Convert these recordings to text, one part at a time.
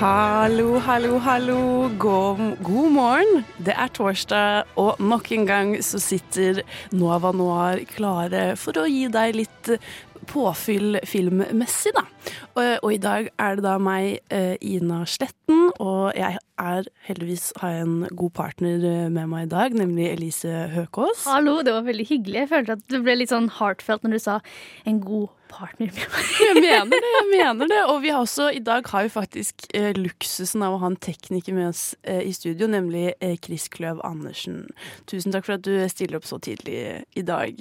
Hallo, hallo, hallo. God, god morgen. Det er torsdag, og nok en gang så sitter Nova Noir klare for å gi deg litt påfyll filmmessig, da. Og, og i dag er det da meg, eh, Ina Sletten, og jeg er heldigvis har en god partner eh, med meg i dag, nemlig Elise Høkås. Hallo, det var veldig hyggelig. Jeg følte at det ble litt sånn heartfelt når du sa en god partner med meg. Jeg mener det, jeg mener det. Og vi har også, i dag har vi faktisk eh, luksusen av å ha en tekniker med oss eh, i studio, nemlig eh, Chris Kløv Andersen. Tusen takk for at du stiller opp så tidlig i dag.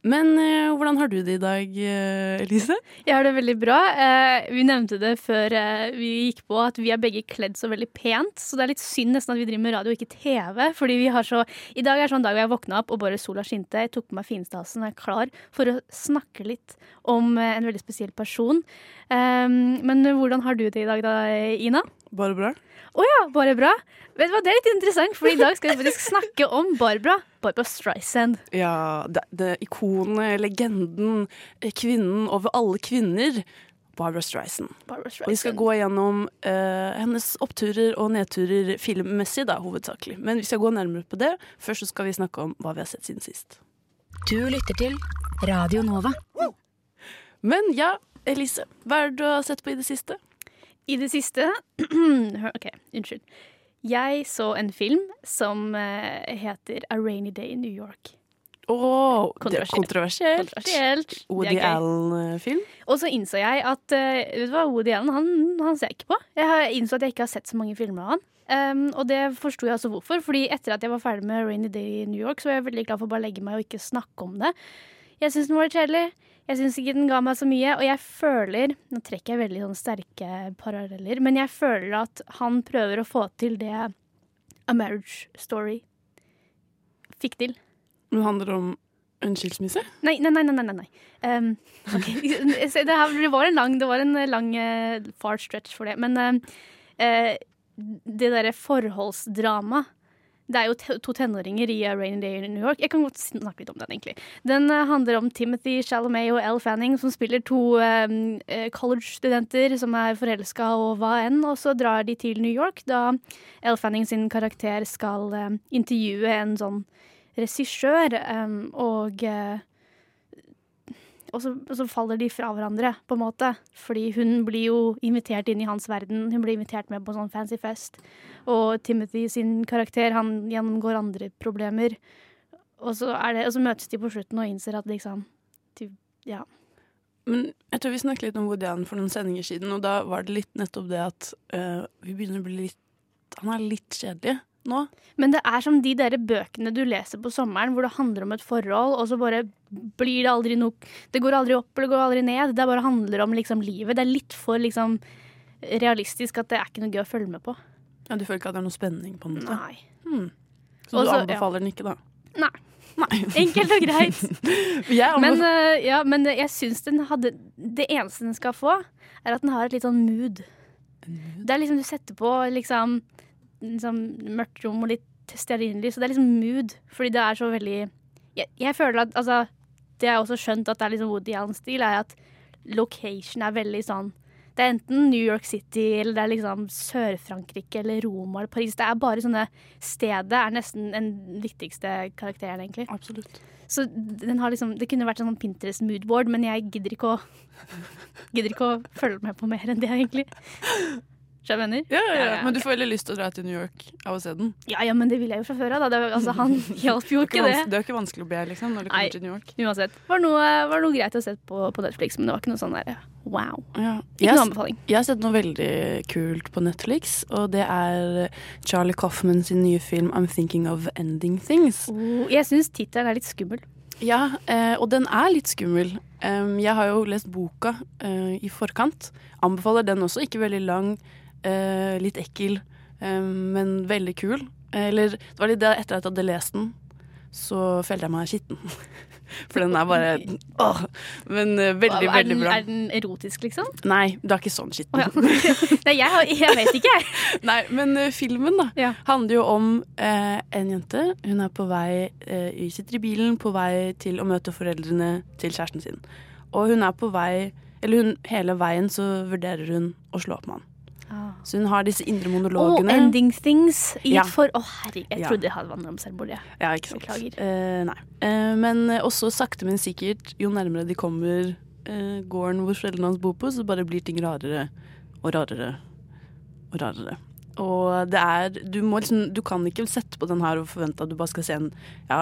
Men eh, hvordan har du det i dag, eh, Elise? Jeg har det veldig bra. Eh, vi nevnte det før eh, vi gikk på, at vi er begge kledd så veldig pent. Så det er litt synd nesten at vi driver med radio og ikke TV. Fordi vi har så I dag er sånn dag hvor jeg våkna opp og bare sola skinte. Jeg tok på meg finstasen og er klar for å snakke litt om eh, en veldig spesiell person. Eh, men hvordan har du det i dag da, Ina? Bare bra? Å ja, bare bra. Vet du hva, Det er litt interessant, for i dag skal vi faktisk snakke om Barbara. Barbara Streisand. Ja, det, det ikonet, legenden, eh, kvinnen over alle kvinner. Barbara Streisand. Barbara Og vi skal gå gjennom uh, hennes oppturer og nedturer filmmessig, da, hovedsakelig. Men vi skal gå nærmere på det. Først så skal vi snakke om hva vi har sett siden sist. Du lytter til Radio Nova. Men ja, Elise, hva er det du har sett på i det siste? I det siste OK, unnskyld. Jeg så en film som eh, heter A Rainy Day in New York. Er Kontroversielt. kontroversielt. Kontroversielt. Woody. Allen-film. Og så innså jeg at eh, vet du hva, Woody Allen han, han ser jeg ikke på. Jeg innså at jeg ikke har sett så mange filmer av han. Um, og det forsto jeg også hvorfor. Fordi etter at jeg var ferdig med Rainy Day i New York, så var jeg veldig glad for å bare legge meg og ikke snakke om det. Jeg syns den var litt kjedelig. Jeg syns ikke den ga meg så mye. Og jeg føler Nå trekker jeg veldig sånn sterke paralleller, men jeg føler at han prøver å få til det A Marriage Story fikk til. Det handler om en skilsmisse. Nei, nei, nei. nei, nei, nei. Um, okay. Det, her, det var en lang, det var en lang uh, far stretch for det. Men uh, det derre forholdsdrama Det er jo to tenåringer i A Rainy Day in New York. Jeg kan godt snakke litt om den, egentlig. Den eh, handler om Timothy Chalamet og Elle Fanning, som spiller to eh, eh, college-studenter som er forelska og hva enn. Og så drar de til New York da Elle Fanning sin karakter skal eh, intervjue en sånn regissør, og eh, og så, så faller de fra hverandre, på en måte. Fordi hun blir jo invitert inn i hans verden. Hun blir invitert med på sånn fancy fest. Og Timothy sin karakter, han gjennomgår andre problemer. Og så, det, og så møtes de på slutten og innser at liksom de, Ja. Men jeg tror vi snakket litt om Woody Allen for noen sendinger siden, og da var det litt nettopp det at uh, vi begynner å bli litt Han er litt kjedelig nå. Men det er som de der bøkene du leser på sommeren, hvor det handler om et forhold, og så bare blir det aldri noe Det går aldri opp eller det går aldri ned. Det bare handler om liksom livet. Det er litt for liksom realistisk at det er ikke noe gøy å følge med på. Ja, Du føler ikke at det er noe spenning? på den? Nei. Hmm. Så Også, du anbefaler ja. den ikke, da? Nei. Nei. Enkelt og greit. Men, eh, ja, men jeg syns den hadde Det eneste den skal få, er at den har et litt sånn mood. Det er liksom du setter på liksom, liksom mørkt rom og litt stearinlys, og det er liksom mood. Fordi det er så veldig Jeg, jeg føler at altså Det jeg også skjønt at det er liksom Woody Allen-stil, er at location er veldig sånn Det er enten New York City eller det er liksom Sør-Frankrike eller Roma eller Paris. Det er bare sånne Stedet er nesten den viktigste karakteren, egentlig. Absolutt. Så den har liksom, det kunne vært en sånn Pinterest moodboard, men jeg gidder ikke å Gidder ikke å følge med på mer enn det, egentlig. Du jeg mener? Ja, ja, ja. Men du får veldig lyst til å dra til New York av å se den. ja, ja, men det vil jeg jo fra før av. Altså, han hjalp jo ikke det. det er ikke vanskelig å be, liksom, når Nei. kommer til New York. Uansett. Var noe, var noe greit å se på, på Netflix, men det var ikke noe sånn der wow. Ja. Ikke Jeg, noe anbefaling. jeg har sett noe veldig kult på Netflix, og det er Charlie Coffman sin nye film 'I'm Thinking of Ending Things'. Oh, jeg syns tittelen er litt skummel. Ja, eh, og den er litt skummel. Jeg har jo lest boka eh, i forkant. Anbefaler den også. Ikke veldig lang, eh, litt ekkel, eh, men veldig kul. Eller det var litt det etter at jeg hadde lest den, så følte jeg meg skitten. For den er bare åh. Men eh, veldig, er, veldig bra. er den erotisk, liksom? Nei, det er ikke sånn skitten. Oh, ja. Nei, jeg, har, jeg vet ikke, jeg. Nei, men uh, filmen da Ja. handler jo om uh, en jente. Hun er på vei sitter i bilen på vei til å møte foreldrene til kjæresten sin. Og hun er på vei Eller hun, hele veien så vurderer hun å slå opp med han. Så hun har disse indre monologene. Og oh, ending things i Ja. for... Å, herregud. Jeg trodde det hadde vann om selvmord, jeg. Ja, ikke sant. Beklager. Uh, nei. Uh, men også sakte, men sikkert, jo nærmere de kommer uh, gården hvor foreldrene hans bor på, så bare blir ting rarere og rarere og rarere. Og det er Du, må liksom, du kan ikke sette på den her og forvente at du bare skal se en ja,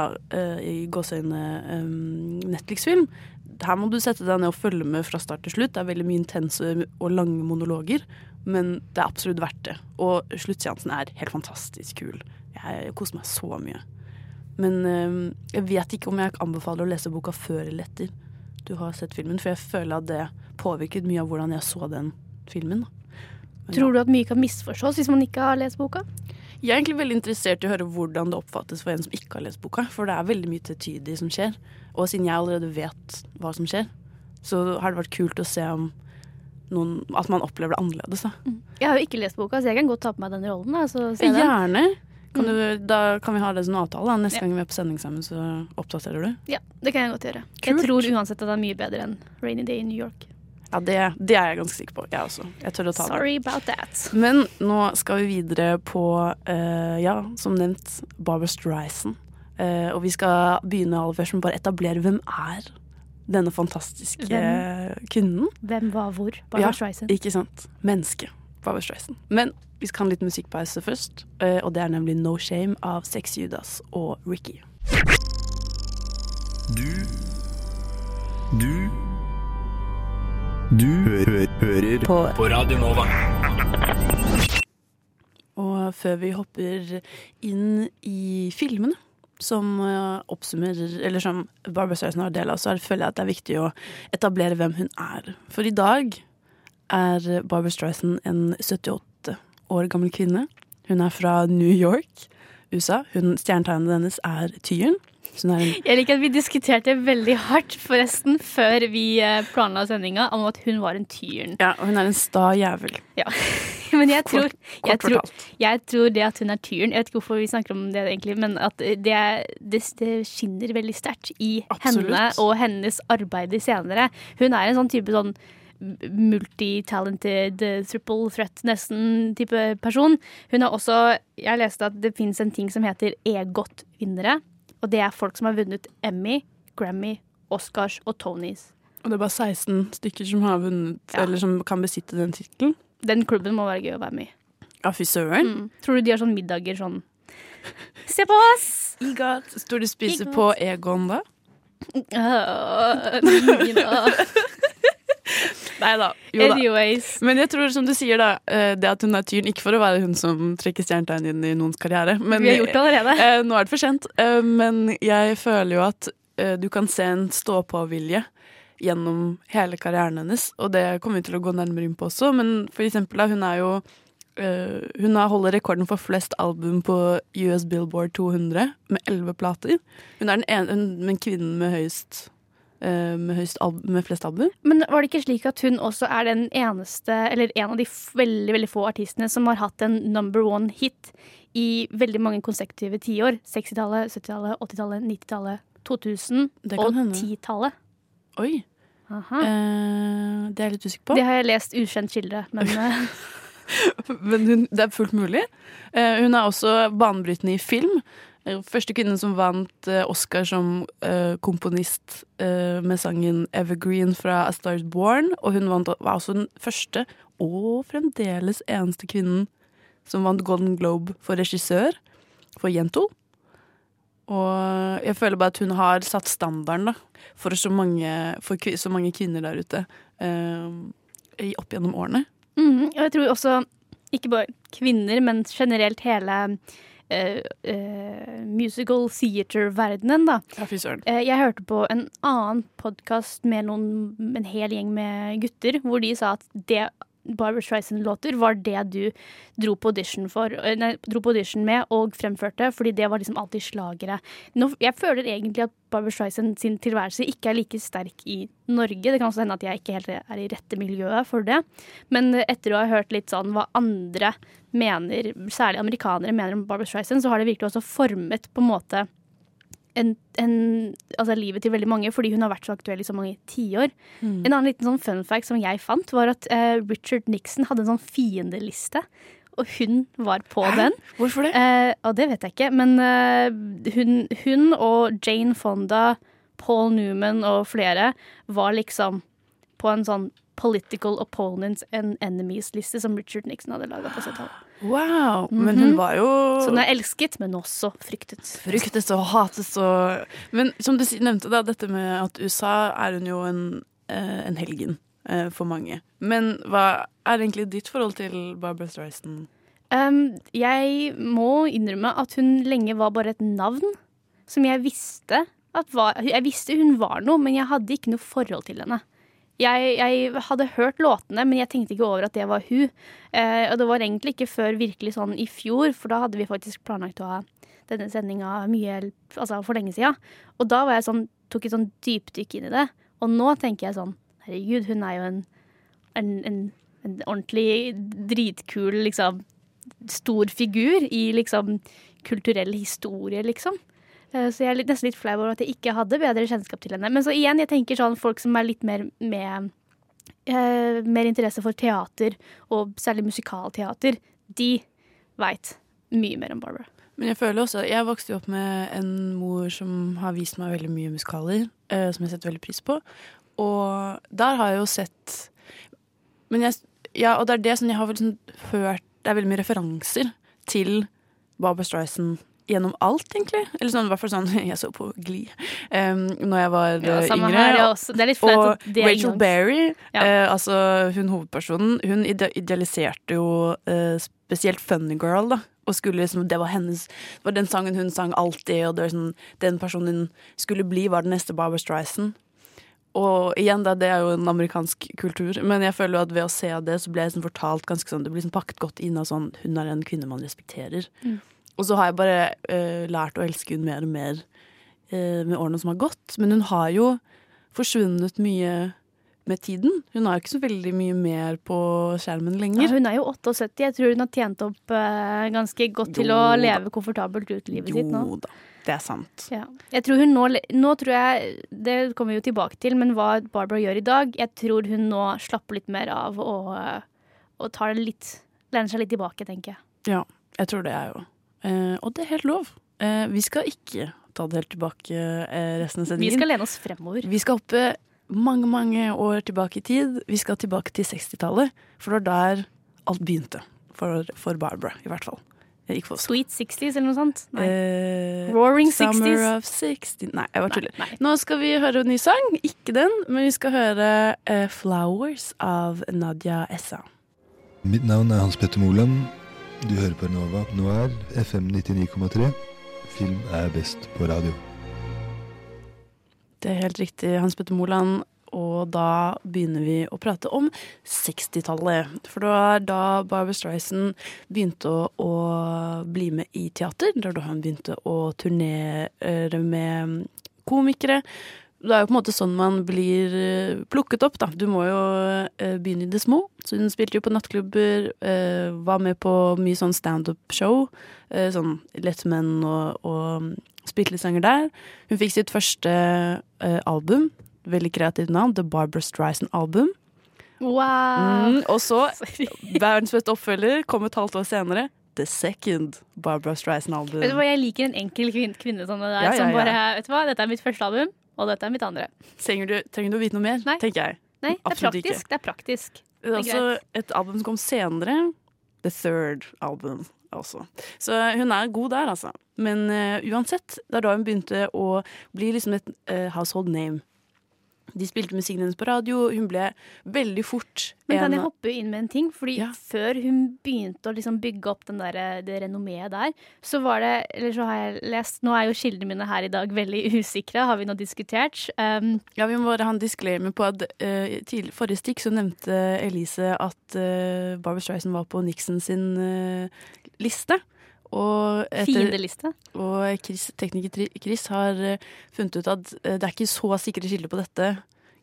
i gåseøyne um, Netflix-film. Her må du sette deg ned og følge med fra start til slutt. Det er veldig mye intense og lange monologer, men det er absolutt verdt det. Og sluttseansen er helt fantastisk kul. Jeg koser meg så mye. Men øh, jeg vet ikke om jeg anbefaler å lese boka før eller etter du har sett filmen, for jeg føler at det påvirket mye av hvordan jeg så den filmen. Men Tror du at mye kan misforstås hvis man ikke har lest boka? Jeg er egentlig veldig interessert i å høre hvordan det oppfattes for en som ikke har lest boka, for det er veldig mye tvetydig som skjer. Og siden jeg allerede vet hva som skjer, så har det vært kult å se om noen, at man opplever det annerledes. Da. Jeg har jo ikke lest boka, så jeg kan godt ta på meg den rollen. Da, så ser jeg den. Gjerne. Kan du, da kan vi ha det som en avtale. Da. Neste gang vi er på sending sammen, så oppdaterer du. Ja, det kan jeg godt gjøre. Kult. Jeg tror uansett at det er mye bedre enn Rainy Day in New York. Ja, det, det er jeg ganske sikker på. Jeg også. Jeg tør å ta det. Sorry about that. Men nå skal vi videre på, uh, ja, som nevnt, Barbara Streisand. Uh, og vi skal begynne aller først med bare etablere hvem er denne fantastiske Hvem? kvinnen. Hvem var hvor? Barbara Ja, Streisand. Ikke sant? Menneske. Barbara Streisand. Men vi skal ha en liten musikkpause først, eh, og det er nemlig No Shame av Sex Judas og Ricky. Du Du Du hø hø hører på. På Radio Nova. Og før vi hopper inn i filmene, som eh, oppsummerer Eller som Barbara Streisand har del av, så er- føler jeg at det er viktig å etablere hvem hun er. For i dag er Barbara Streisand en 78 år gammel kvinne. Hun er fra New York, USA. Stjernetegnet hennes er tyren. Jeg liker at vi diskuterte veldig hardt forresten før vi eh, planla sendinga om at hun var en tyren. Ja, og hun er en sta jævel. Ja. Men jeg tror, jeg, tror, jeg tror det at hun er tyren Jeg vet ikke hvorfor vi snakker om det egentlig, men at det, det, det skinner veldig sterkt i Absolutt. henne og hennes arbeid senere. Hun er en sånn type sånn multitalented, triple threat nesten type person. Hun har også Jeg leste at det fins en ting som heter EGOT-vinnere. Og det er folk som har vunnet Emmy, Grammy, Oscars og Tonys. Og det er bare 16 stykker som har vunnet, Ja. eller som kan besitte den tittelen. Den klubben må være gøy å være med i. Ja, fy søren. Mm. Tror du de har sånn middager sånn Se på oss! Igat. Står du og spiser på Egon da? Øh, Nei da. Jo da. Anyways. Men jeg tror, som du sier, da, eh, det at hun er tyren, ikke for å være hun som trekker stjernetegn inn i noens karriere, men Vi har gjort det allerede. eh, nå er det for sent. Eh, men jeg føler jo at eh, du kan se en stå-på-vilje gjennom hele karrieren hennes, og det kommer vi til å gå nærmere inn på også, men for eksempel, da, hun er jo Uh, hun holder rekorden for flest album på US Billboard 200, med elleve plater. Hun er den ene, men kvinnen med høyest eh, med, høyest al med flest album. Men var det ikke slik at hun også er den eneste, eller en av de veldig veldig få artistene som har hatt en number one hit i veldig mange konsekutive tiår? 60-tallet, 70-tallet, 80-tallet, 90-tallet, 2000 og 10-tallet. Oi. Eh, det er jeg litt usikker på. Det har jeg lest ukjent kilde, men eh, Men hun, det er fullt mulig. Uh, hun er også banebrytende i film. Første kvinnen som vant Oscar som komponist med sangen 'Evergreen' fra A Star Is Born. Og hun vant, var også den første, og fremdeles eneste kvinnen, som vant Golden Globe for regissør for Jentol. Og jeg føler bare at hun har satt standarden da, for så mange, for så mange kvinner der ute eh, opp gjennom årene. Mm, og jeg tror også ikke bare kvinner, men generelt hele eh, eh, musical theater-verdenen, da. Ja, fy søren. Eh, Jeg hørte på en annen podkast med noen, en hel gjeng med gutter, hvor de sa at det Barbara Streisand-låter var det du dro på for eh, Nei, dro på audition med og fremførte, fordi det var liksom alltid slagere. Nå, jeg føler egentlig at Barbara Streisand sin tilværelse ikke er like sterk i Norge. Det kan også hende at jeg ikke helt er i rette miljøet for det. Men etter å ha hørt litt sånn hva andre mener, særlig amerikanere mener om Barbara Streisand, så har det virkelig også formet på en måte en, en, altså livet til veldig mange, fordi hun har vært så aktuell i så mange tiår. Mm. En annen liten sånn fun fact som jeg fant, var at eh, Richard Nixon hadde en sånn fiendeliste. Og hun var på den. Hvorfor det? Eh, og det vet jeg ikke, men eh, hun, hun og Jane Fonda, Paul Newman og flere var liksom på en sånn Political Opponents and Enemies-liste som Richard Nixon hadde laga på 70-tallet. Wow. Men hun Mhm. var jo Så hun er elsket, men også fryktet. fryktes og hates og Men som du nevnte, da, dette med at USA er hun jo en, eh, en helgen eh, for mange. Men hva er egentlig ditt forhold til Barbara Streisand? Um, jeg må innrømme at hun lenge var bare et navn som jeg visste at var Jeg visste hun var noe, men jeg hadde ikke noe forhold til henne. Jeg, jeg hadde hørt låtene, men jeg tenkte ikke over at det var hun. Eh, og det var egentlig ikke før virkelig sånn i fjor, for da hadde vi faktisk planlagt å ha denne sendinga altså for lenge sida. Og da var jeg sånn, tok et sånn dypdykk inn i det. Og nå tenker jeg sånn Herregud, hun er jo en, en, en, en ordentlig dritkul, liksom stor figur i liksom kulturell historie, liksom. Eh, Så jeg er nesten litt flau over at jeg ikke hadde bedre kjennskap til henne. Men så igjen, jeg tenker sånn folk som er litt mer med eh, mer interesse for teater, og særlig musikalteater, de veit mye mer om Barbara. Men jeg føler også Jeg vokste jo opp med en mor som har vist meg veldig mye musikaler, eh, som jeg setter veldig pris på. Og der har jeg jo sett Men jeg Ja, og det er det som jeg har vel sånn hørt Det er veldig mye referanser til Barbara Streisand gjennom alt, egentlig. Eller sånn, i hvert fall sånn Jeg så på Glee um, når jeg var Ja, yngre. her, er litt og det Rachel Berry, Ja. uh, altså hun hovedpersonen, hun ide idealiserte jo uh, spesielt Funny Girl, da. Og skulle liksom, det var hennes Det var den sangen hun sang alltid, og det var sånn, den personen hun skulle bli, var den neste Barbara Streisand. Og igjen, da, det er jo en amerikansk kultur, men jeg føler jo at ved å se det, så ble jeg liksom fortalt ganske sånn Det blir liksom pakket godt inn av sånn Hun er en kvinne man respekterer. Mm. Og så har jeg bare uh, lært å elske hun mer og mer uh, med årene som har gått. Men hun har jo forsvunnet mye med tiden. Hun har jo ikke så veldig mye mer på skjermen Ja, lenger. hun er jo 78. Jeg tror hun har tjent opp uh, ganske godt til Jo å da. leve komfortabelt ut livet sitt nå. Jo da, det er sant. Ja. Jeg tror hun nå, nå tror jeg, Det kommer vi jo tilbake til, men hva Barbara gjør i dag Jeg tror hun nå slapper litt mer av og, og tar det litt lener seg litt tilbake, tenker jeg. Ja, jeg tror det er jo. Eh, og det er helt lov. Eh, vi skal ikke ta det helt tilbake eh, resten av sendingen. Vi skal lene oss fremover. Vi skal hoppe mange, mange år tilbake i tid. Vi skal tilbake til 60-tallet, for det var der alt begynte. For, for Barbara, i hvert fall. For. Sweet 60s eller noe sånt? Eh, Roaring 60s. of 60 Nei, jeg bare tuller. Nå skal vi høre en ny sang. Ikke den, men vi skal høre uh, 'Flowers' av Nadia Essa. Mitt navn er Hans Petter Moland. Du hører på Nova Noir, FM 99,3. Film er best på radio. Det er helt riktig, Hans Petter Moland. Og da begynner vi å prate om 60-tallet. For det var da Barbara Streisand begynte å, å bli med i teater. Da hun begynte å turnere med komikere. Det er jo på en måte sånn man blir eh, plukket opp, da. Du må jo eh, begynne i det små. Så hun spilte jo på nattklubber, eh, var med på mye sånn standup-show. Sånn Lettmenn og, og spilte litt sanger der. Hun fikk sitt første album, veldig kreativt navn, The Barbara Streisand Album. Wow! Mm, og så, verdens beste oppfølger, kom et halvt år senere, The Second Barbara Streisand Album. Vet du hva, Jeg liker en enkel kvinne, kvinne som det der. Ja, ja, Som bare, vet du hva, Dette er mitt første album, og dette er mitt andre. Trenger du, trenger du å vite noe mer, Nei. tenker jeg. Nei, det er Absolutt ikke. praktisk. Det er praktisk. Det er er altså et album som kom senere. The Third Album også. Så hun er god der, altså. Men uh, uansett, det er da hun begynte å bli liksom et uh, household name. De spilte musikken hennes på radio. Hun ble veldig fort Men kan jeg hoppe inn med en ting? Fordi Ja. før hun begynte å liksom bygge opp den der, det renommeet der, så var det Eller så har jeg lest Nå er jo kildene mine her i dag veldig usikre, har vi nå diskutert. Um, Ja, Vi må bare ha en disclaimer på at uh, til forrige stikk så nevnte Elise at uh, Barbra Streisand var på Nixon sin uh, liste. Og, etter, Fiendeliste. og Chris, tekniker Chris har eh, funnet ut at eh, det er ikke så sikre kilder på dette.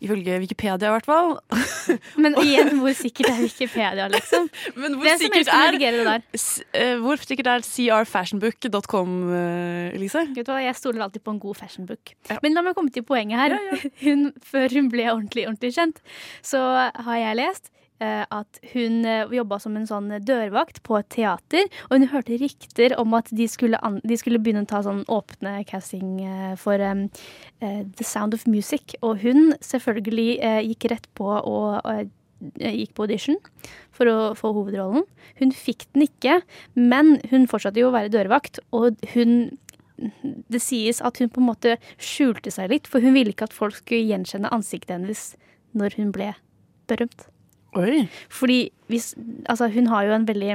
Ifølge Wikipedia, i hvert fall. Men igjen, hvor sikkert er Wikipedia, liksom? Men hvor Hvem sikkert er det der. Eh, Hvor sikkert er crfashionbook.com, Elise? Vet du hva, Jeg stoler alltid på en god fashionbook. Ja. Men la meg komme til poenget her. Hun, før hun ble ordentlig, ordentlig kjent, så har jeg lest eh, at hun uh, jobba som en sånn dørvakt på et teater. Og hun hørte rykter om at de skulle, an de skulle begynne å ta sånn åpne casting eh, for um, eh, The Sound of Music. Og hun selvfølgelig uh, gikk rett på og uh, gikk på audition for å få hovedrollen. Hun fikk den ikke, men hun fortsatte jo å være dørvakt. Og hun det sies at hun på en måte skjulte seg litt, for hun ville ikke at folk skulle gjenkjenne ansiktet hennes når hun ble berømt. Oi. Fordi hvis Altså, hun har jo en veldig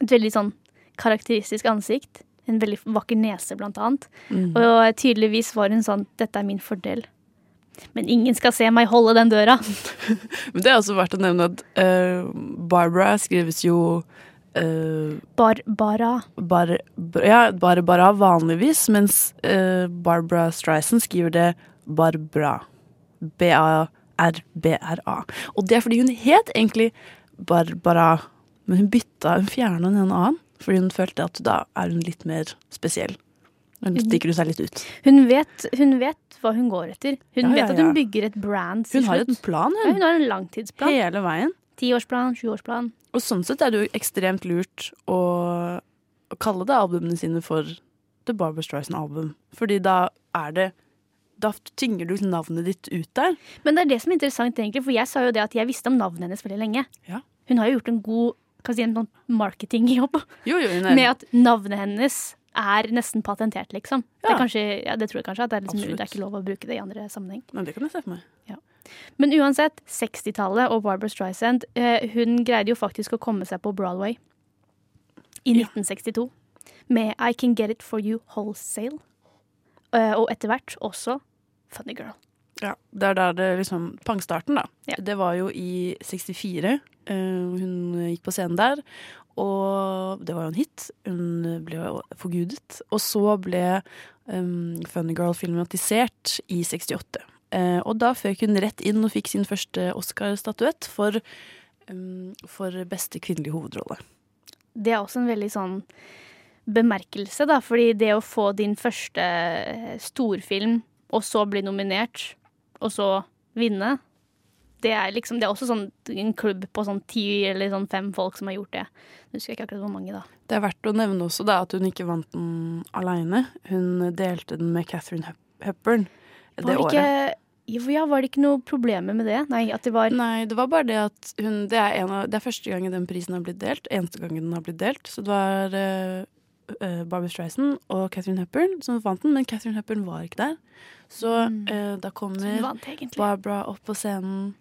et veldig sånn karakteristisk ansikt. En veldig vakker nese, blant annet. Mm. Og tydeligvis var hun sånn Dette er min fordel. Men ingen skal se meg holde den døra. Men det er også verdt å nevne at uh, Barbara skrives jo eh, Barbara. bar, b- ja, bare Bara vanligvis, mens uh, Barbara Streisand skriver det Barbara. B-a-r-b-r-a. Og det er fordi hun het egentlig Barbara, men hun bytta, hun fjerna en annen. Fordi hun følte at da er hun litt mer spesiell. Hun stikker seg litt ut. Hun vet, hun vet hva hun går etter. Hun Ja, ja, vet at hun bygger et brand. Hun har en plan, ja, hun. hun har en langtidsplan. Hele veien. Tiårsplan, sjuårsplan. Og sånn sett er det jo ekstremt lurt å, å kalle det albumene sine for The Barber Streisand-album. Fordi da er det Da tynger du navnet ditt ut der. Men det er det som er interessant, egentlig, for jeg sa jo det at jeg visste om navnet hennes veldig lenge. Ja. Hun har jo gjort en god si, en sånn marketingjobb Jo, jo, med at navnet hennes er nesten patentert, liksom. Det, Ja. er kanskje, ja, det tror jeg kanskje at det er, liksom, det er ikke lov å bruke det i andre sammenheng. Men det kan jeg se for meg. Men uansett, 60-tallet og Barbara Streisand, eh, hun greide jo faktisk å komme seg på Broadway i Ja. 1962 med I Can Get It For You Wholesale. Eh, og etter hvert også Funny Girl. Ja, Det er der det liksom Pangstarten, da. Ja. Det var jo i 64. eh, hun gikk på scenen der. Og det var jo en hit. Hun ble jo forgudet. Og så ble um, Funny Girl filmatisert i 68. Uh, og da føk hun rett inn og fikk sin første Oscar-statuett for, um, for beste kvinnelige hovedrolle. Det er også en veldig sånn bemerkelse, da. Fordi det å få din første eh, storfilm, og så bli nominert, og så vinne det er liksom, det er også sånn en klubb på sånn ti eller sånn fem folk som har gjort det. Nå husker jeg ikke akkurat hvor mange, da. Det er verdt å nevne også da, at hun ikke vant den aleine. Hun delte den med Catherine Hepburn det Var det ikke, året. ja, var det ikke noe problemer med det? Nei, det var Nei, det var bare det at hun Det er, en av, det er første gangen den prisen har blitt delt. Eneste gangen den har blitt delt. Så det var uh, Barbara Streisand og Catherine Hepburn som vant den, men Catherine Hepburn var ikke der. Så eh, da kommer. Barbara opp på scenen,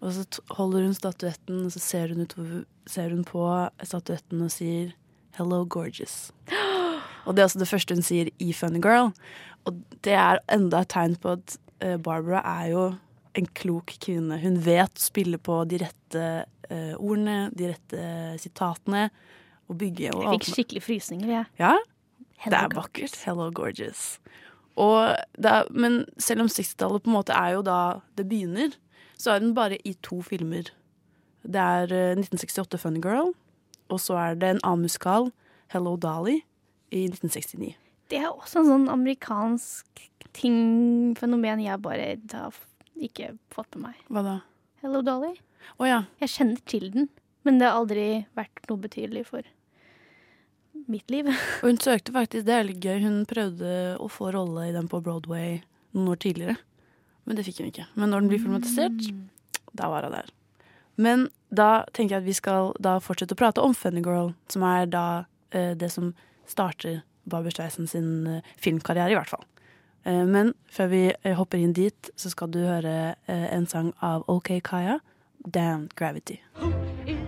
og så holder hun statuetten, og så ser hun, utover, ser hun på statuetten og sier 'Hello, gorgeous'. Og det er også det første hun sier i Funny Girl. Og det er enda et tegn på at eh, Barbara er jo en klok kvinne. Hun vet å spille på de rette eh, ordene, de rette sitatene, og bygge og Jeg fikk skikkelig frysninger, jeg. Ja, ja? det er vakkert. Hello, gorgeous. Er, men selv om 60-tallet på en måte er jo da det begynner, så er den bare i to filmer. Det er eh, 1968 Funny Girl, og så er det en annen musikal, Hello Dolly, i 1969. Det er også en sånn amerikansk ting, fenomen jeg bare har ikke fått med meg. Hva da? Hello, Dolly. Å ja. Jeg kjenner til den, men det har aldri vært noe betydelig for mitt liv. Og hun søkte faktisk, det er litt gøy, hun prøvde å få rolle i den på Broadway noen år tidligere. Men det fikk hun ikke. Men når den blir filmatisert, da var hun der. Men da tenker jeg at vi skal da fortsette å prate om Funny Girl, som er da eh, det som starter Barbra Streisand sin eh, filmkarriere, i hvert fall. Eh, Men før vi eh, hopper inn dit, så skal du høre eh, en sang av OK Kaya, 'Damn Gravity'.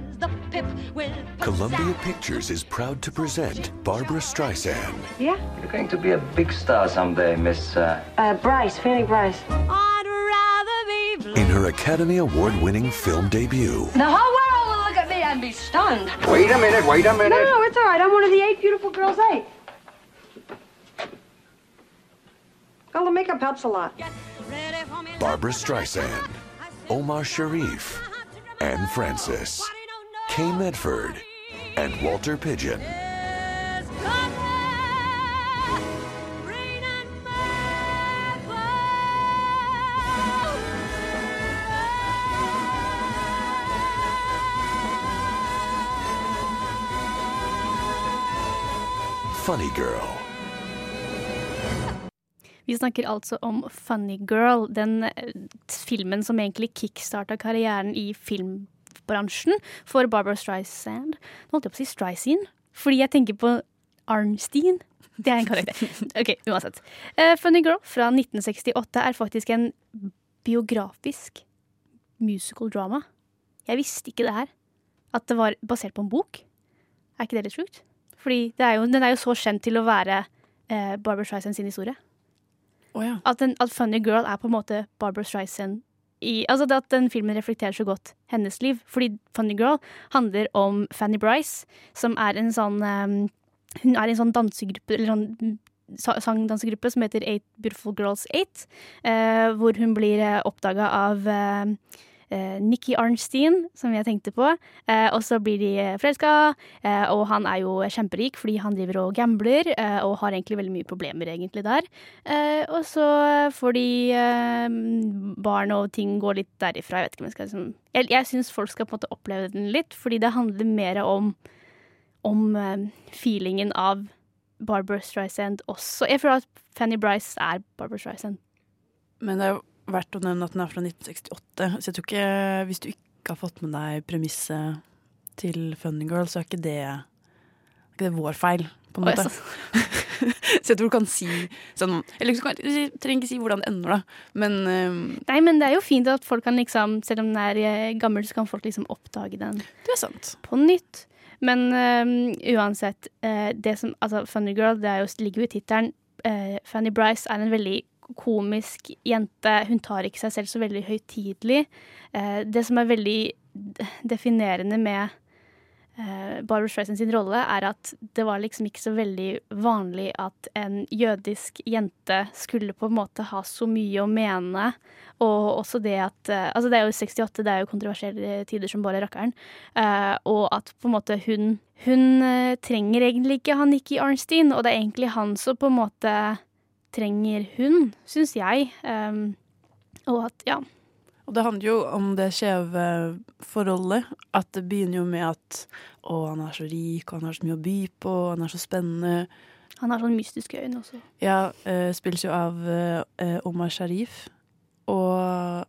Columbia Pictures is proud to present Barbara Streisand Yeah? You're going to be a big star someday, Miss. Uh... Uh, Bryce, Fanny Bryce. I'd rather be in her Academy Award winning film debut. The whole world will look at me and be stunned. Wait a minute, wait a minute. no, no, it's all right. I'm one of the eight beautiful girls, eight. Well, the makeup helps a lot. Barbara Streisand, Omar Sharif, Anne Francis, Kay Medford, and Walter Pigeon. Funny Girl. Vi snakker altså om Funny Girl, den eh, filmen som egentlig kickstarta karrieren i filmbransjen for Barbara Streisand. Nå holdt jeg på å si Streisand, fordi jeg tenker på Arnstein. Det er en karakter. Ok, uansett. Uh, Funny Girl fra 1968 er faktisk en biografisk musical drama. Jeg visste ikke det her. At det var basert på en bok. Er ikke det litt sjukt? Fordi det er jo, den er jo så kjent til å være uh, Barbara Streisand sin historie. Oh, ja. At, den, at Funny Girl er på en måte Barbara Streisand i, altså At den filmen reflekterer så godt hennes liv. Fordi Funny Girl handler om Fanny Bryce, som er en sånn um, Hun er i en sånn dansegruppe Eller sånn mm, sangdansegruppe som heter Eight Beautiful Girls Eight. uh, hvor hun blir uh, oppdaga av eh, eh, Nikki Arnstein, som jeg tenkte på. Eh, og så blir de forelska, eh, og han er jo kjemperik fordi han driver og gambler, eh, og har egentlig veldig mye problemer egentlig der. Eh, og så får de eh, barn og ting går litt derifra. Jeg vet ikke om jeg skal liksom Jeg, jeg syns folk skal på en måte oppleve den litt, fordi det handler mer om, om eh, feelingen av Barbara Streisand også. Jeg føler at Fanny Bryce er Barbara Streisand. Men det er jo verdt å nevne at den er fra 1968, så jeg tror ikke Hvis du ikke har fått med deg premisset til Funny Girl, så er ikke det, er ikke det vår feil, på en måte. så jeg tror du kan si sånn Eller du trenger ikke si hvordan det ender, da, men um, Nei, men det er jo fint at folk kan liksom, selv om den er eh, gammel, så kan folk liksom oppdage den det er sant. på nytt. Men um, uansett, uh, det som, altså Funny Girl, det jo, ligger jo i tittelen. Uh, Fanny Bryce er en veldig komisk jente. Hun tar ikke seg selv så veldig høytidelig. Eh, det som er veldig definerende med eh, Barbara Streisand sin rolle, er at det var liksom ikke så veldig vanlig at en jødisk jente skulle på en måte ha så mye å mene. Og også det at eh, Altså, det er jo 68, det er jo kontroversielle tider som bare rakkeren. Og at på en måte hun Hun trenger egentlig ikke han Nikki Arnstein, og det er egentlig han som på en måte trenger hun, syns jeg. Um, og at, ja. Og det handler jo om det skjeve forholdet. At det begynner jo med at å, han er så rik, og han har så mye å by på, og han er så spennende. Han har sånn mystiske øyne også. Ja, Uh, spilles jo av uh, Omar Sharif. Og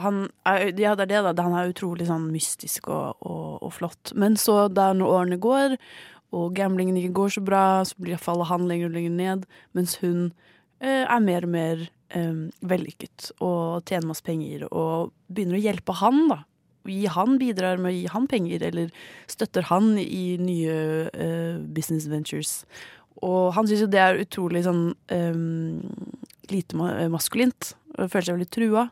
han er, ja, det er det, da. Han er utrolig sånn mystisk og, og, og flott. Men så, da når årene går, og gamblingen ikke går så bra, så blir faller han lenger og lenger ned, mens hun eh, er mer og mer eh, vellykket og tjener masse penger og begynner å hjelpe han, da. Gi han bidrar med å gi han penger, eller støtter han i nye eh, business ventures. Og han syns jo det er utrolig sånn eh, lite ma maskulint, og føler seg veldig trua.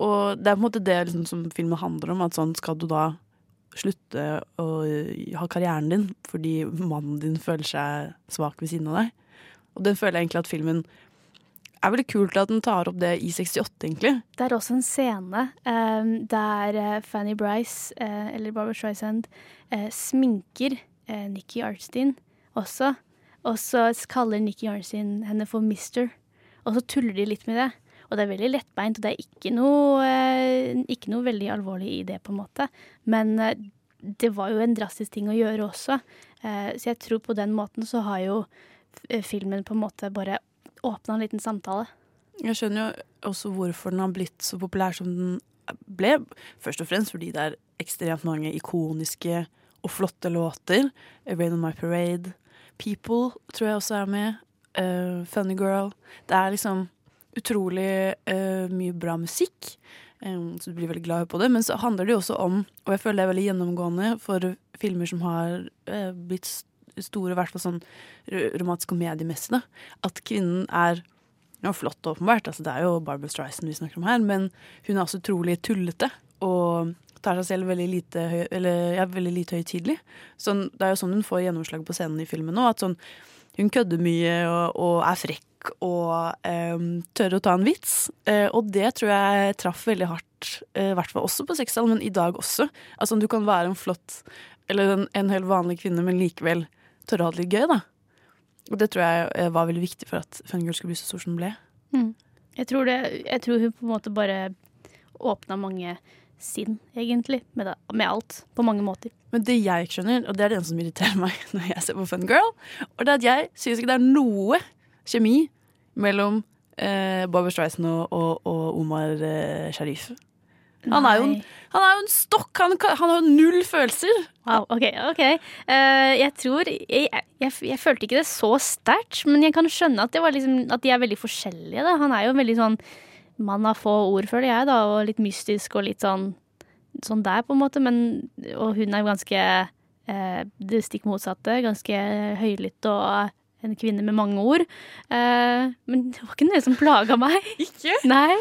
Og det er på en måte det liksom, som filmen handler om, at sånn skal du da slutte å ha karrieren din fordi mannen din føler seg svak ved siden av deg. Og den føler jeg egentlig at filmen er veldig kult at den tar opp det i 68, egentlig. Det er også en scene um, der eh, Fanny Bryce, uh, eller Barbara Streisand, uh, sminker uh, Nikki Arnstein også. Og så kaller Nikki Arnstein henne for Mister. Og så tuller de litt med det. Og det er veldig lettbeint, og det er ikke noe, eh, ikke noe veldig alvorlig i det, på en måte. Men eh, det var jo en drastisk ting å gjøre også. Eh, så jeg tror på den måten så har jo filmen på en måte bare åpna en liten samtale. Jeg skjønner jo også hvorfor den har blitt så populær som den ble. Først og fremst fordi det er ekstremt mange ikoniske og flotte låter. Rain on My Parade. People tror jeg også er med. Uh, Funny Girl. Det er liksom utrolig uh, mye bra musikk. um, så du blir veldig glad på det. Men så handler det jo også om, og jeg føler det er veldig gjennomgående for filmer som har uh, blitt store, i hvert fall sånn romantisk komediemessig, at kvinnen er ja, flott, åpenbart. Altså, det er jo Barbara Streisand vi snakker om her, men hun er også utrolig tullete. Og tar seg selv veldig lite, høy, eller, ja, veldig lite høytidelig. Sånn, det er jo sånn hun får gjennomslag på scenen i filmen nå. At sånn, hun kødder mye og, og er frekk og um, tør å ta en vits. Uh, og det tror jeg traff veldig hardt, i uh, hvert fall også på 60-tallet, men i dag også. Altså Du kan være en flott, eller en, en helt vanlig kvinne, men likevel tørre å ha det litt gøy, da. Og det tror jeg eh, var veldig viktig for at Girl skulle bli så stor som den ble. Mm. Jeg, tror det, jeg tror hun på en måte bare åpna mange sinn, egentlig, med, det, med alt. På mange måter. Men det jeg ikke skjønner, og det er det eneste som irriterer meg når jeg ser på Fun Girl, og det er at jeg syns ikke det er noe kjemi mellom eh, Barbra Streisand og, og, og Omar eh, Sharif. Han er, en, han er jo en stokk! Han, han har jo null følelser! Wow, OK. ok. Uh, jeg tror jeg, jeg, jeg følte ikke det så sterkt, men jeg kan skjønne at, det var liksom, at de er veldig forskjellige. Da. Han er jo veldig sånn mann av få ord, føler jeg, da, og litt mystisk og litt sånn, sånn der, på en måte. Men, og hun er jo ganske eh, det stikk motsatte. Ganske høylytt og en kvinne med mange ord. Eh, men det var ikke noe som plaga meg. Ikke? Nei.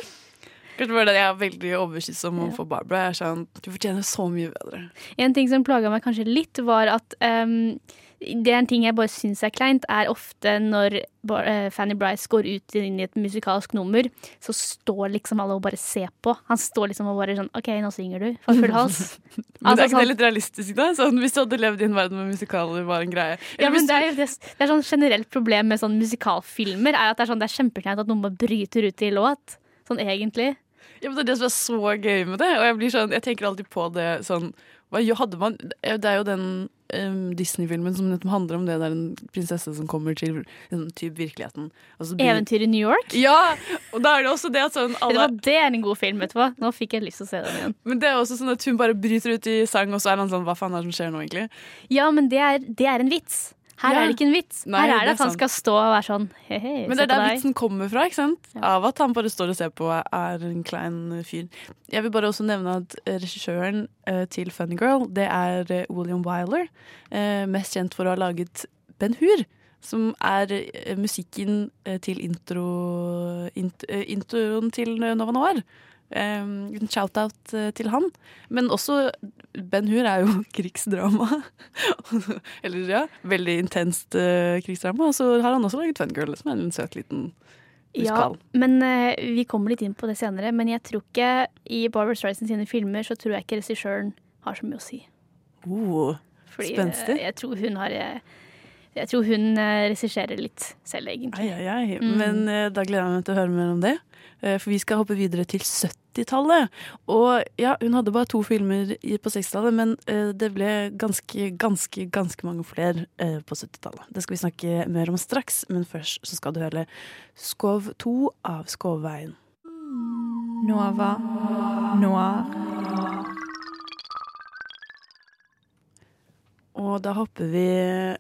Kanskje bare jeg er veldig overbevist om overfor Barbara. Jeg er sånn, Du fortjener så mye bedre. En ting som plaga meg kanskje litt, var at ehm, det er en ting jeg bare syns er kleint, er ofte når eh, Fanny Bryce går ut inn i et musikalsk nummer, så står liksom alle og bare ser på. Han står liksom og bare sånn OK, nå synger du for full hals. Men det Altså, er ikke sånn- det litt realistisk, da? Sånn, hvis du hadde levd i en verden med musikaler var en greie. ja, men det er jo det, det er sånn generelt problem med sånn musikalfilmer, er at det er, sånn, det er kjempekleint at noen bare bryter ut i låt. Sånn egentlig. Ja, men det er det som er så gøy med det. Og jeg, blir sånn, jeg tenker alltid på det sånn hva hadde man, Det er jo den em, Disney-filmen som handler om det. Det er en prinsesse som kommer til liksom, typ virkeligheten. blir- Eventyr i New York. Ja! Og da er det også det at sånn alle, Det er en god film, vet du hva. Nå fikk jeg lyst til å se den igjen. Men det er også sånn at hun bare bryter ut i sang, og så er han sånn Hva faen er det som skjer nå, egentlig? Ja, men det er, det er en vits. Her Ja. er det ikke en vits. Nei, Her er det at han sant. skal stå og være sånn he-he, Men det er der deg. vitsen kommer fra, ikke sant? Ja. Av at han bare står og ser på og er en klein fyr. Jeg vil bare også nevne at regissøren uh, til Funny Girl, det er uh, William Wyler. Uh, mest kjent for å ha laget Ben Hur. Som er musikken til intro, int, introen til Nova Noir. En shout-out eh, til han. Men også Ben Hur er jo krigsdrama. Eller ja, veldig intenst uh, krigsdrama. Og så har han også laget Fungirl, som er en søt liten Ja, men uh, vi kommer litt inn på det senere. Men jeg tror ikke i Barbara Streisand sine filmer så tror jeg ikke regissøren har så mye å si. Oh, Fordi Spenstig. Uh, jeg tror hun har Jeg tror hun regisserer litt selv, egentlig. ai, ai, ai. Mm. Men da gleder jeg meg til å høre mer om det. Eh, for vi skal hoppe videre til 70-tallet. Og ja, hun hadde bare to filmer på 60-tallet, men eh, det ble ganske, ganske, ganske mange flere eh, på 70-tallet. Det skal vi snakke mer om straks, men først så skal du høre Skov 2 av Skovveien. Nova Noir. Og da hopper vi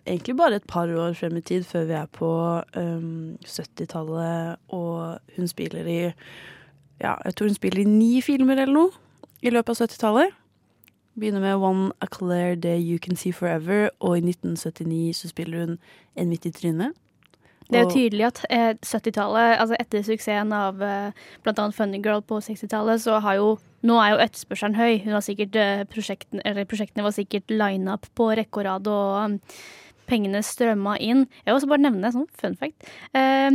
egentlig bare et par år frem i tid før vi er på um, 70-tallet, og hun spiller i Ja, jeg tror hun spiller i ni filmer eller noe i løpet av 70-tallet. Begynner med One A Clear Day You Can See Forever, og i 1979 så spiller hun En midt i trynet. Det er jo tydelig at eh, 70-tallet, altså etter suksessen av eh, annet Funny Girl på 60-tallet, så har jo Nå er jo etterspørselen høy. Hun har sikkert, eh, prosjekten, eller prosjektene var sikkert line-up på rekke og rad, og um, pengene strømma inn. Jeg vil også bare nevne sånn fun fact. Eh,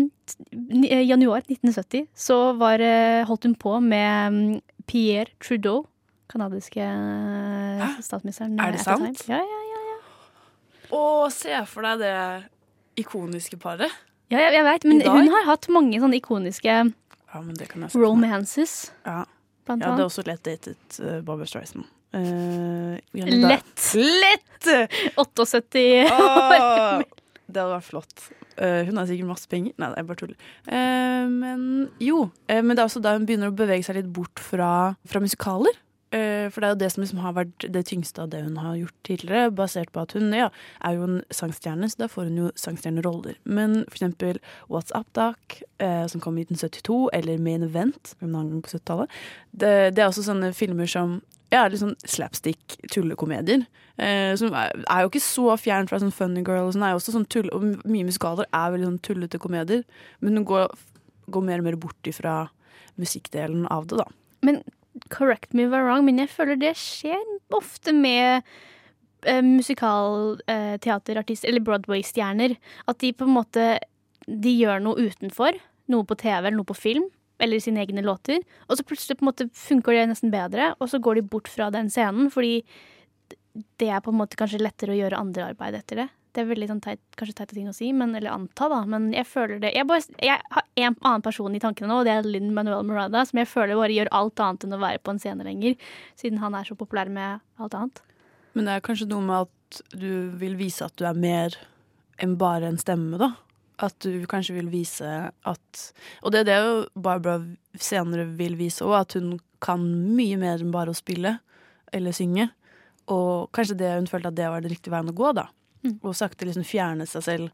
eh, januar 1970 så var, eh, holdt hun på med um, Pierre Trudeau, kanadiske eh, statsministeren. Er det sant? Ja, ja, ja. Å, se for deg det ikoniske paret. Ja, jeg, jeg vet, men hun har hatt mange sånne ikoniske Ja, det romances, Ja. blant Jeg hadde også lett datet uh, Barbara Streisand. Uh, Lett! Lett! 78 Åh, det hadde vært flott. Uh, hun har sikkert masse penger. Nei, jeg bare tuller. Uh, men jo, Uh, men det er også da hun begynner å bevege seg litt bort fra, fra musikaler. Eh, For det er jo det som liksom har vært det tyngste av det hun har gjort tidligere, basert på at hun ja, er jo en sangstjerne, så da får hun jo sangstjerneroller. Men for eksempel What's Up Doc, eh, som kom i 1972, eller Main Event, en annen gang på 70-tallet, det, det er også sånne filmer som ja, sånn slapstick tullekomedier. Eh, som er, er jo ikke så fjern fra sånn Funny Girl. Og sånn, er jo også sånn tull, og mye musikaler er veldig sånn tullete komedier. Men hun går, går mer og mer bort ifra musikkdelen av det, da. Men correct me if I'm wrong, men jeg føler det skjer ofte med eh, musikalteaterartister, eller Broadway-stjerner. At de på en måte De gjør noe utenfor. Noe på TV eller noe på film. Eller sine egne låter. Og så plutselig på en måte funker det nesten bedre, og så går de bort fra den scenen. Fordi det er på en måte kanskje lettere å gjøre andre arbeid etter det. Det er veldig sånn teit, kanskje teite ting å si, men, eller anta, da. Men jeg føler det Jeg, bare, jeg har en annen person i tankene nå, og det er Linn Manuel Morada, som jeg føler bare gjør alt annet enn å være på en scene lenger. Siden han er så populær med alt annet. Men det er kanskje noe med at du vil vise at du er mer enn bare en stemme, da. At du kanskje vil vise at Og det er det jo Barbara senere vil vise òg, at hun kan mye mer enn bare å spille eller synge. Og kanskje det hun følte at det var den riktige veien å gå, da. Mm. Og sakte liksom fjerne seg selv.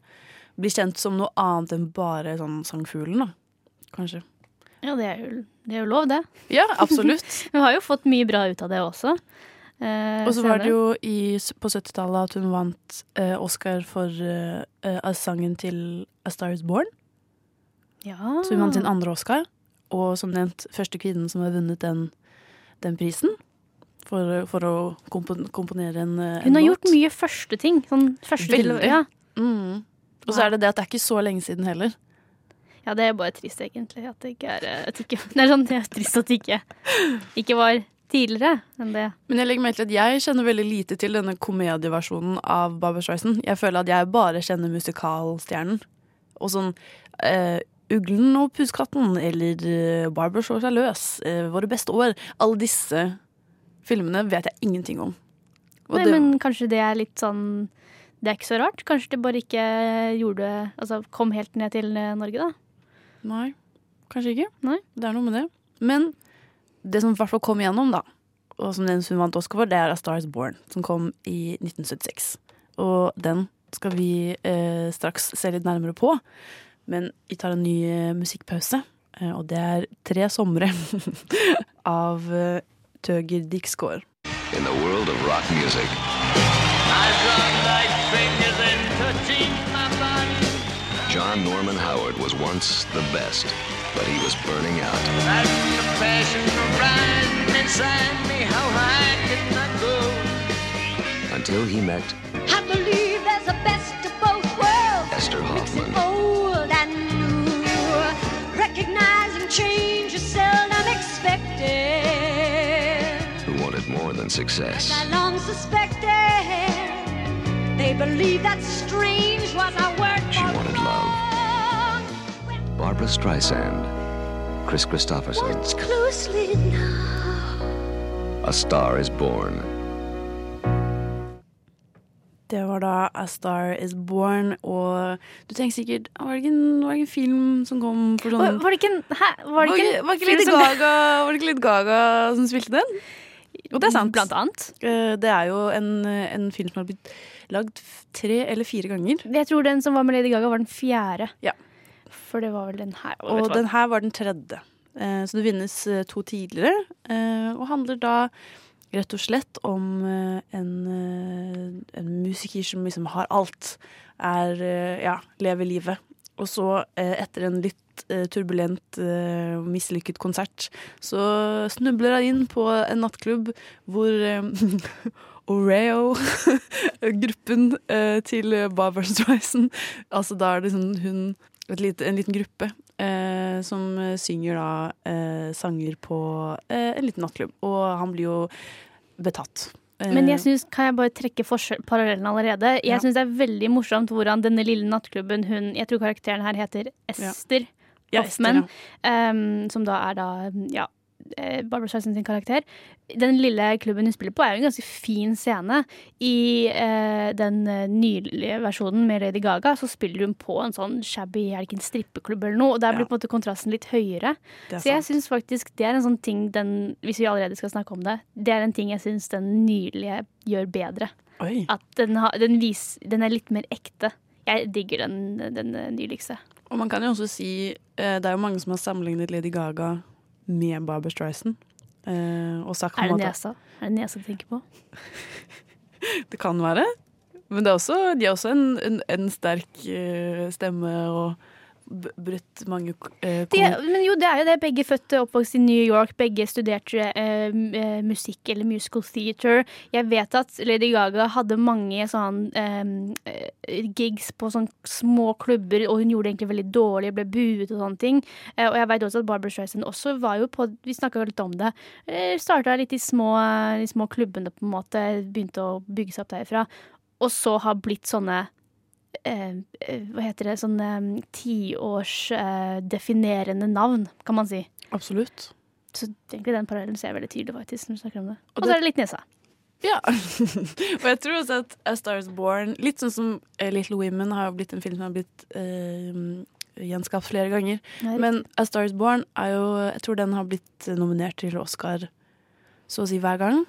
Bli kjent som noe annet enn bare sånn sangfuglen, da. Kanskje. Ja, det er jo, det er jo lov, det. Ja, absolutt. Hun har jo fått mye bra ut av det også. Eh, Og så var det jo i, på 70-tallet at hun vant eh, Oscar for eh, eh, sangen til A Star Is Born. ja. Så hun vant sin andre Oscar. Og som nevnt, første kvinnen som har vunnet den, den prisen. For, for å kompon komponere en, eh, en Hun har gjort mye første ting. Sånn første til, Veldig. ja. Mm. Og så er det det at det er ikke så lenge siden heller. ja, det er bare trist, egentlig. At det ikke er, eh, at ikke, det er sånn det er trist at det ikke, ikke var tidligere enn det. Men jeg legger merke til at jeg kjenner veldig lite til denne komedieversjonen av Barbra Streisand. Jeg føler at jeg bare kjenner musikalstjernen. Og sånn eh, Uglen og Puskatten eller eh, Barbara slår seg løs, eh, Våre beste år. Alle disse filmene vet jeg ingenting om. Og Nei, det- men kanskje det er litt sånn Det er ikke så rart. Kanskje det bare ikke gjorde Altså kom helt ned til eh, Norge, da. Nei, kanskje ikke. Nei. Det er noe med det. Men det som i hvert fall kom igjennom, da, og som den hun vant Oscar for, det er A Star Is Born, som kom i 1976. Og den skal vi eh, straks se litt nærmere på. Men vi tar en ny eh, musikkpause, eh, og det er Tre somre av eh, Tøger Dixgaard. In the world of rock music, John Norman Howard was once the best, but he was burning out. Until he met I believe there's a best of both worlds. Esther Hoffman. Old and new. Recognizing change is seldom expected. Wanted more. I long suspected. They believed that strange was our word She wanted love. Barbara Streisand, Chris Christopherson, Watch closely now. A Star is Born. Det var da A Star Is Born, og du tenker sikkert Var det ikke en, var det ikke en film som kom for sånn Var, det ikke en Hæ? Var det ikke en var ikke Lady Gaga, var det ikke Lady Gaga som spilte den? Og det er sant. Blant annet. Eh, Det er jo en, en film som har blitt lagd tre eller fire ganger. Jeg tror den som var med Lady Gaga, var den fjerde. Ja. For det var vel den her. Og den her var den tredje. Eh, Så det vinnes eh, to tidligere, og handler da rett og slett om en, en musiker som liksom har alt. Er ja, lever livet. Og så, etter en litt eh, turbulent, eh, mislykket konsert, så snubler han inn på en nattklubb hvor eh, Oreo, gruppen eh, til Barbara Streisand Altså da er det sånn hun et lite, En liten gruppe eh, som synger da eh, sanger på eh, en liten nattklubb. Og han blir jo betatt. Men jeg synes, kan jeg bare trekke parallellen allerede? Jeg Ja. syns det er veldig morsomt hvordan denne lille nattklubben hun Jeg tror karakteren her heter Ester Ja, Hoffman. Ester, em, som da er da ja, eh, Barbara Streisand sin karakter. Den lille klubben hun spiller på, er jo en ganske fin scene. I uh, den eh, nylige versjonen med Lady Gaga så spiller hun på en sånn shabby er det ikke en strippeklubb eller noe, og der blir Ja. på en måte kontrasten litt høyere. Er Så jeg syns faktisk det er en sånn ting den, hvis vi allerede skal snakke om det, det er en ting jeg syns den nylige gjør bedre. Oi. At den, ha, den, vis, den er litt mer ekte. Jeg digger den, den nyligste. Og man kan jo også si eh, Det er jo mange som har sammenlignet Lady Gaga med Barbara Streisand. Eh, og sagt Er det nesa? Er det nesa du tenker på? Det kan være. Men det er også, de har også en, en, en sterk eh, stemme og brutt mange uh, De, men jo, det er jo det. Begge født og oppvokst i New York. Begge studerte eh, eh, musikk eller musical theater. Jeg vet at Lady Gaga hadde mange sånn eh, eh, gigs på sånn små klubber, og hun gjorde det egentlig veldig dårlig, ble buet og sånne ting. Eh, og jeg vet også at Barbara Streisand også var jo på Vi snakka litt om det. Eh, Starta litt i små, de små klubbene, på en måte. Begynte å bygge seg opp derifra. Og så har blitt sånne eh, eh, hva heter det, sånn tiårsdefinerende eh, navn, kan man si. Absolutt. Så egentlig den parallellen ser jeg veldig tydelig, faktisk, når du snakker om det. Og så er det litt nesa. Ja. og jeg tror også at A Star Is Born, litt sånn som eh, Little Women, har blitt en film som har blitt eh, gjenskapt flere ganger. Men A Star Is Born er jo Jeg tror den har blitt nominert til Oscar så å si hver gang.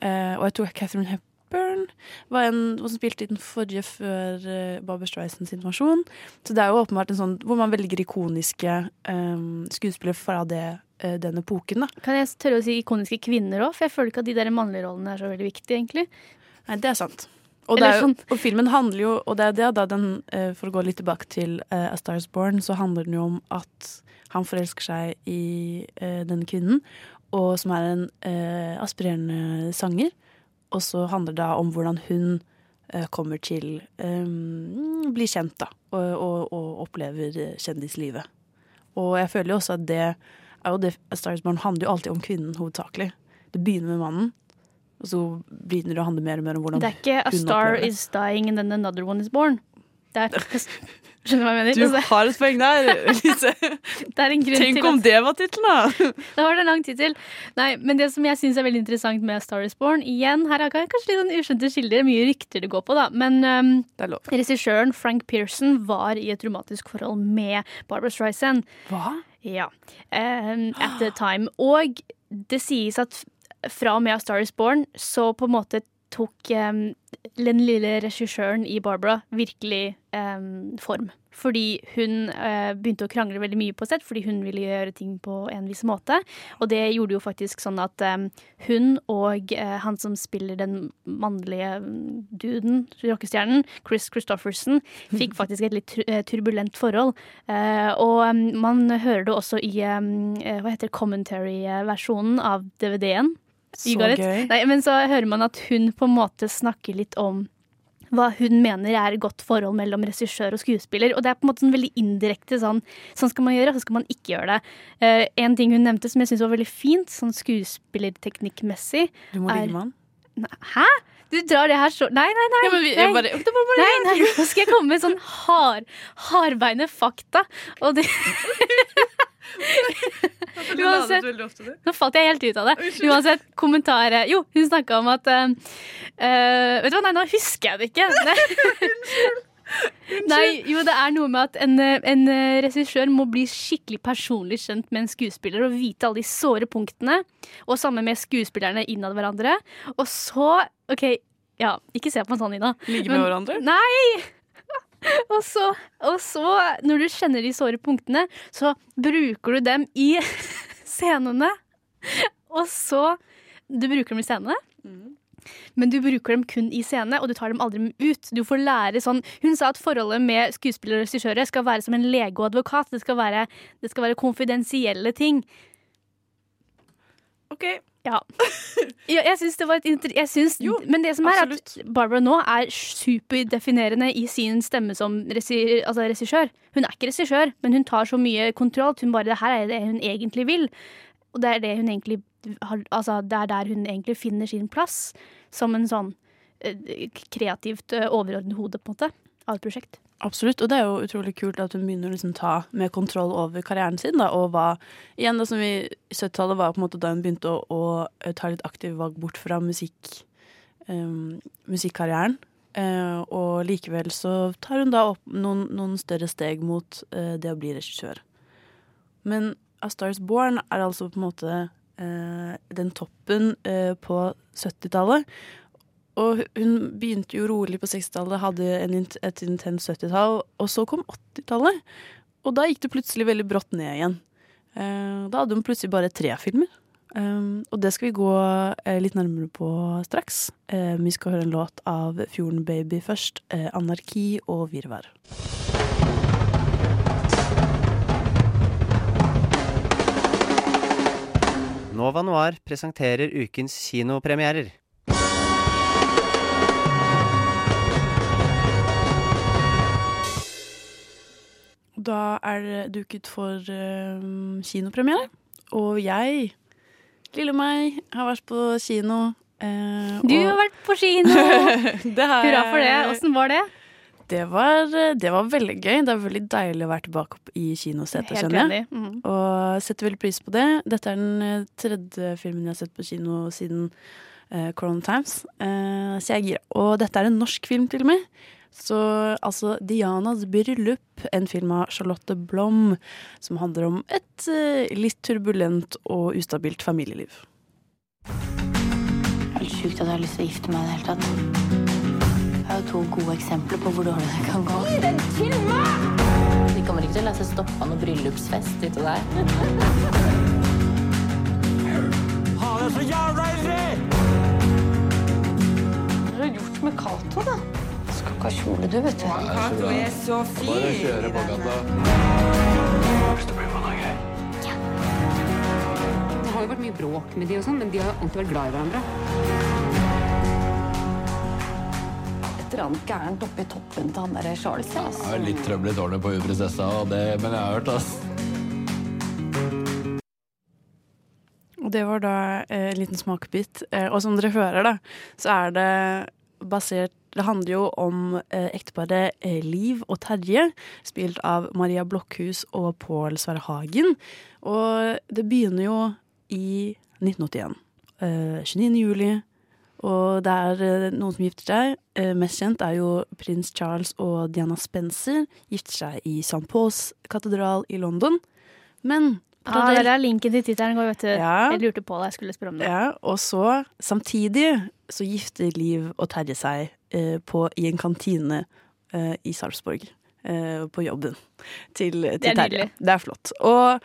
Eh, og jeg tror Catherine Hepburn var en var som spilte i den forrige før uh, Barbara Streisand invasjon. Så det er jo åpenbart en sånn hvor man velger ikoniske um, skuespillere fra det, uh, den epoken. da. Kan jeg tørre å si ikoniske kvinner òg? For jeg føler ikke at de der mannlige rollene er så veldig viktige, egentlig. Nei, det er sant. Og, det jo, sånn- og filmen handler jo Og det er det da den eh, For å gå litt tilbake til uh, A Star Is Born, så handler den jo om at han forelsker seg i uh, denne kvinnen, og som er en eh, aspirerende sanger. Og så handler det om hvordan hun eh, kommer til um, bli kjent, da. Og, og, og opplever eh, kjendislivet. Og jeg føler jo også at det er jo det Star Is Born handler jo alltid om kvinnen hovedsakelig. Det begynner med mannen, og så begynner det å handle mer og mer om hvordan hun opplever Det Det er ikke A star is dying and then another one is born. Det er Skjønner du hva jeg mener? Du Altså, har et poeng der, Lise. det er en grunn Tenk til om at det var tittelen, da! Da var det en lang tittel. Nei, men det som jeg syns er veldig interessant med Star Is Born Igjen, her er kanskje litt sånn uskjønte kilder, mye rykter det går på, da. Men um, regissøren Frank Pearson var i et romantisk forhold med Barbara Streisand. Hva? Ja. Um, at the time. Og det sies at fra og med Star Is Born så på en måte tok um, den lille regissøren i Barbara virkelig um, form. Fordi hun uh, begynte å krangle veldig mye på sett, fordi hun ville gjøre ting på en viss måte. Og det gjorde jo faktisk sånn at um, hun og uh, han som spiller den mannlige mm, duden, rockestjernen, Chris Christofferson, fikk faktisk et litt eh, turbulent forhold. Uh, og man hører det også i hva heter commentary-versjonen av DVD-en. Så gøy. Nei, men så hører man at hun på en måte snakker litt om hva hun mener er godt forhold mellom regissør og skuespiller. Og det er på en måte sånn veldig indirekte sånn sånn skal man gjøre, og så skal man ikke gjøre det. Uh, en ting hun nevnte som jeg syns var veldig fint, sånn skuespillerteknikkmessig Du må ligge med han. Hæ? Du drar det her så Nei, nei, nei. Ja, men vi- nei. bare- det var bare- nei, nei, nå skal jeg komme med sånn hard, hardbeine fakta. Og det Uansett, nå falt jeg helt ut av det. Uansett, kommentarer Jo, hun snakka om at eh, eh, Vet du hva, nei, nå husker jeg det ikke. Unnskyld. Nei, jo, det er noe med at en, eh, en eh, regissør må bli skikkelig personlig kjent med en skuespiller og vite alle de såre punktene. Og sammen med skuespillerne innad hverandre. Og så OK, ja, ikke se på meg sånn, Ina. Ligge med Men- hverandre? Nei! Og så, og så, når du kjenner de såre punktene, så bruker du dem i scenene. Og så Du bruker dem i scenene. Men du bruker dem kun i scene, og du tar dem aldri med ut. Du får lære sånn Hun sa at forholdet med skuespillere og regissører skal være som en lege og advokat. Det skal være, det skal være konfidensielle ting. OK. Ja. ja jeg syns det var et inter... Jeg Jo, men det som er at Barbara nå er superdefinerende i sin stemme som regi, altså regissør. Hun er ikke regissør, men hun tar så mye kontroll at hun bare Det her er det hun egentlig vil. Og det er det hun egentlig har, Altså, det er der hun egentlig finner sin plass. Som en sånn eh, kreativt eh, overordnet hode, på en måte, av et prosjekt. Absolutt, og det er jo utrolig kult at hun begynner å liksom ta mer kontroll over karrieren sin. Da, og hva, igjen da som i 70-tallet var på en måte da hun begynte å, å eh, ta litt aktive valg bort fra musikk, um, musikkarrieren. Uh, og likevel så tar hun da opp noen, noen større steg mot uh, det å bli regissør. Men A Star Is Born er altså på en måte uh, den toppen på 70-tallet. Og hun begynte jo rolig på 60-tallet, hadde en, et intens 70-tall, og så kom 80-tallet. Og da gikk det plutselig veldig brått ned igjen. Eh, da hadde hun plutselig bare tre filmer. Um, og det skal vi gå eh, litt nærmere på straks. Eh, vi skal høre en låt av Fjorden Baby først. Eh, 'Anarki' og 'Virvar'. Nova Noir presenterer ukens kinopremierer. Da er det duket for um, kinopremiere. Og jeg, lille meg, har vært på kino. eh, Du har vært på kino! det har Hurra for det. Åssen var det? Det var, det var veldig gøy. Det er veldig deilig å være tilbake i kinosetet, skjønner jeg. Mm -hmm. Og setter veldig pris på det. Dette er den eh, tredje filmen jeg har sett på kino siden uh, Corona Times. Uh, så jeg er gira. Og dette er en norsk film til og med. Så altså Dianas bryllup, en film av Charlotte Blom, som handler om et eh, litt turbulent og ustabilt familieliv. Helt sjukt at jeg har lyst til å gifte meg i det hele tatt. Jeg har jo to gode eksempler på hvor dårlig det kan gå. Gi den til meg! De kommer ikke til å la seg stoppe av noen bryllupsfest ute der. Han det så jævla ivrig! Hva har du gjort med Cato, da? Skal kjole, du, vet du. Du er så fin. Bare kjøre på gata. Det har jo vært mye bråk med de og sånn, men de har alltid vært glad i hverandre. Annet gærent oppi toppen til han der Charles. ja, Det Altså. er litt trøbbel i tårnet på prinsessa, det, men jeg har hørt, ass. Og det var da eh, en liten smakebit. Eh, og som dere hører, da, så er det basert Det handler jo om eh, ekteparet eh, Liv og Terje, spilt av Maria Blokhus og Pål Sverre Hagen. Og det begynner jo i 1981. Eh, 29. juli. Og det er eh, noen som gifter seg. Eh, mest kjent er jo prins Charles og Diana Spencer. Gifter seg i St. Pauls katedral i London. Men Ah, det er linken til tittelen går, vet du. Ja. Jeg lurte på det, jeg skulle spørre om det. Ja, og så samtidig så gifter Liv og Terje seg eh, på, i en kantine eh, i Sarpsborg. Eh, på jobben til, til Det er Terje. Det er flott. Og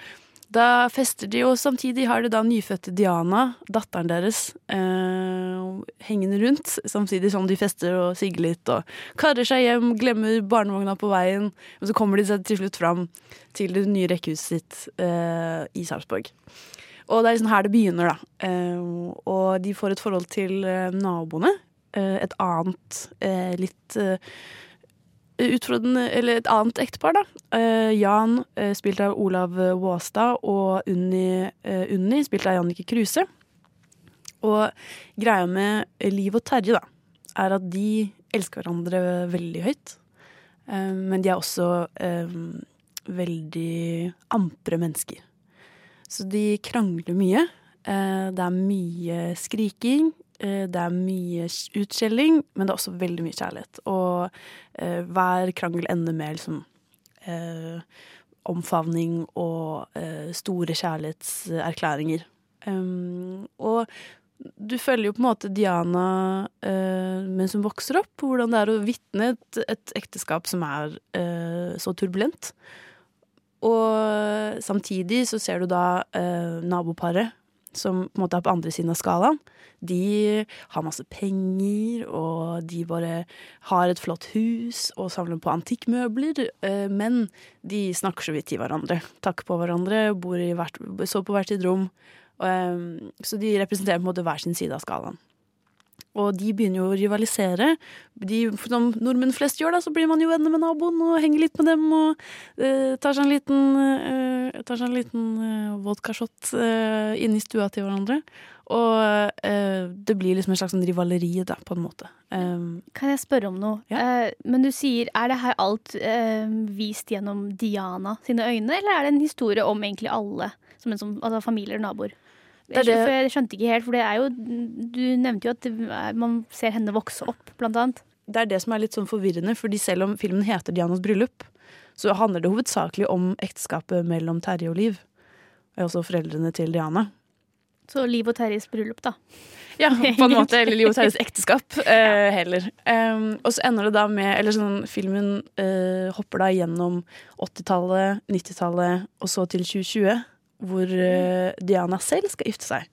da fester de, og samtidig har de da nyfødte Diana, datteren deres, eh, hengende rundt. Samtidig som de fester og sigger litt og karrer seg hjem, glemmer barnevogna på veien. Og så kommer de seg til slutt fram til det nye rekkehuset sitt eh, i Sarpsborg. Og det er liksom her det begynner, da. Eh, og de får et forhold til eh, naboene. Eh, et annet eh, utfordrende Eller et annet ektepar, da. Uh, Jan, uh, spilt av Olav Våstad, og Unni, uh, Unni spilt av Jannicke Kruse. Og greia med Liv og Terje, da, er at de elsker hverandre veldig høyt. Men de er også veldig ampre mennesker. Så de krangler mye. Det er mye skriking. Eh, Det er mye utskjelling, men det er også veldig mye kjærlighet. Og eh, hver krangel ender med liksom eh, omfavning og store kjærlighetserklæringer. Og du følger jo på en måte Diana eh, mens hun vokser opp, hvordan det er å vitne et, et ekteskap som er eh, så turbulent. Og samtidig så ser du da eh, naboparet som på en måte er på andre siden av skalaen. De har masse penger, og de bare har et flott hus og samler på antikkmøbler. Eh, men de snakker så vidt til hverandre. Takker på hverandre, bor i hvert, så på hvert sitt rom. Eh, så de representerer på en måte hver sin side av skalaen. Og de begynner jo å rivalisere. De, som nordmenn flest gjør, da, så blir man jo venner med naboen og henger litt med dem og eh, tar seg en liten, eh, eh, tar seg en liten uh, vodkashot uh, inne i stua til hverandre. Og eh, det blir liksom en slags sånn rivaleri, da, på en måte. Um, Kan jeg spørre om noe? Eh, men du sier, er det her alt vist gjennom Diana sine øyne, eller er det en historie om egentlig alle? Som en som, altså familier og naboer? Det det- for jeg skjønte ikke helt, for det er jo Du nevnte jo at man ser henne vokse opp, blant annet. det er det som er litt sånn forvirrende, fordi selv om filmen heter Dianas bryllup, så handler det hovedsakelig om ekteskapet mellom Terje og Liv. Og også foreldrene til Diana. Så Liv og Terjes bryllup, da. Ja, på en måte. Eller Liv og Terjes ekteskap, eh, heller. Um, og så ender det da med Eller sånn, filmen eh, hopper da gjennom 80-tallet, 90-tallet og så til 2020, hvor eh, Diana selv skal gifte seg.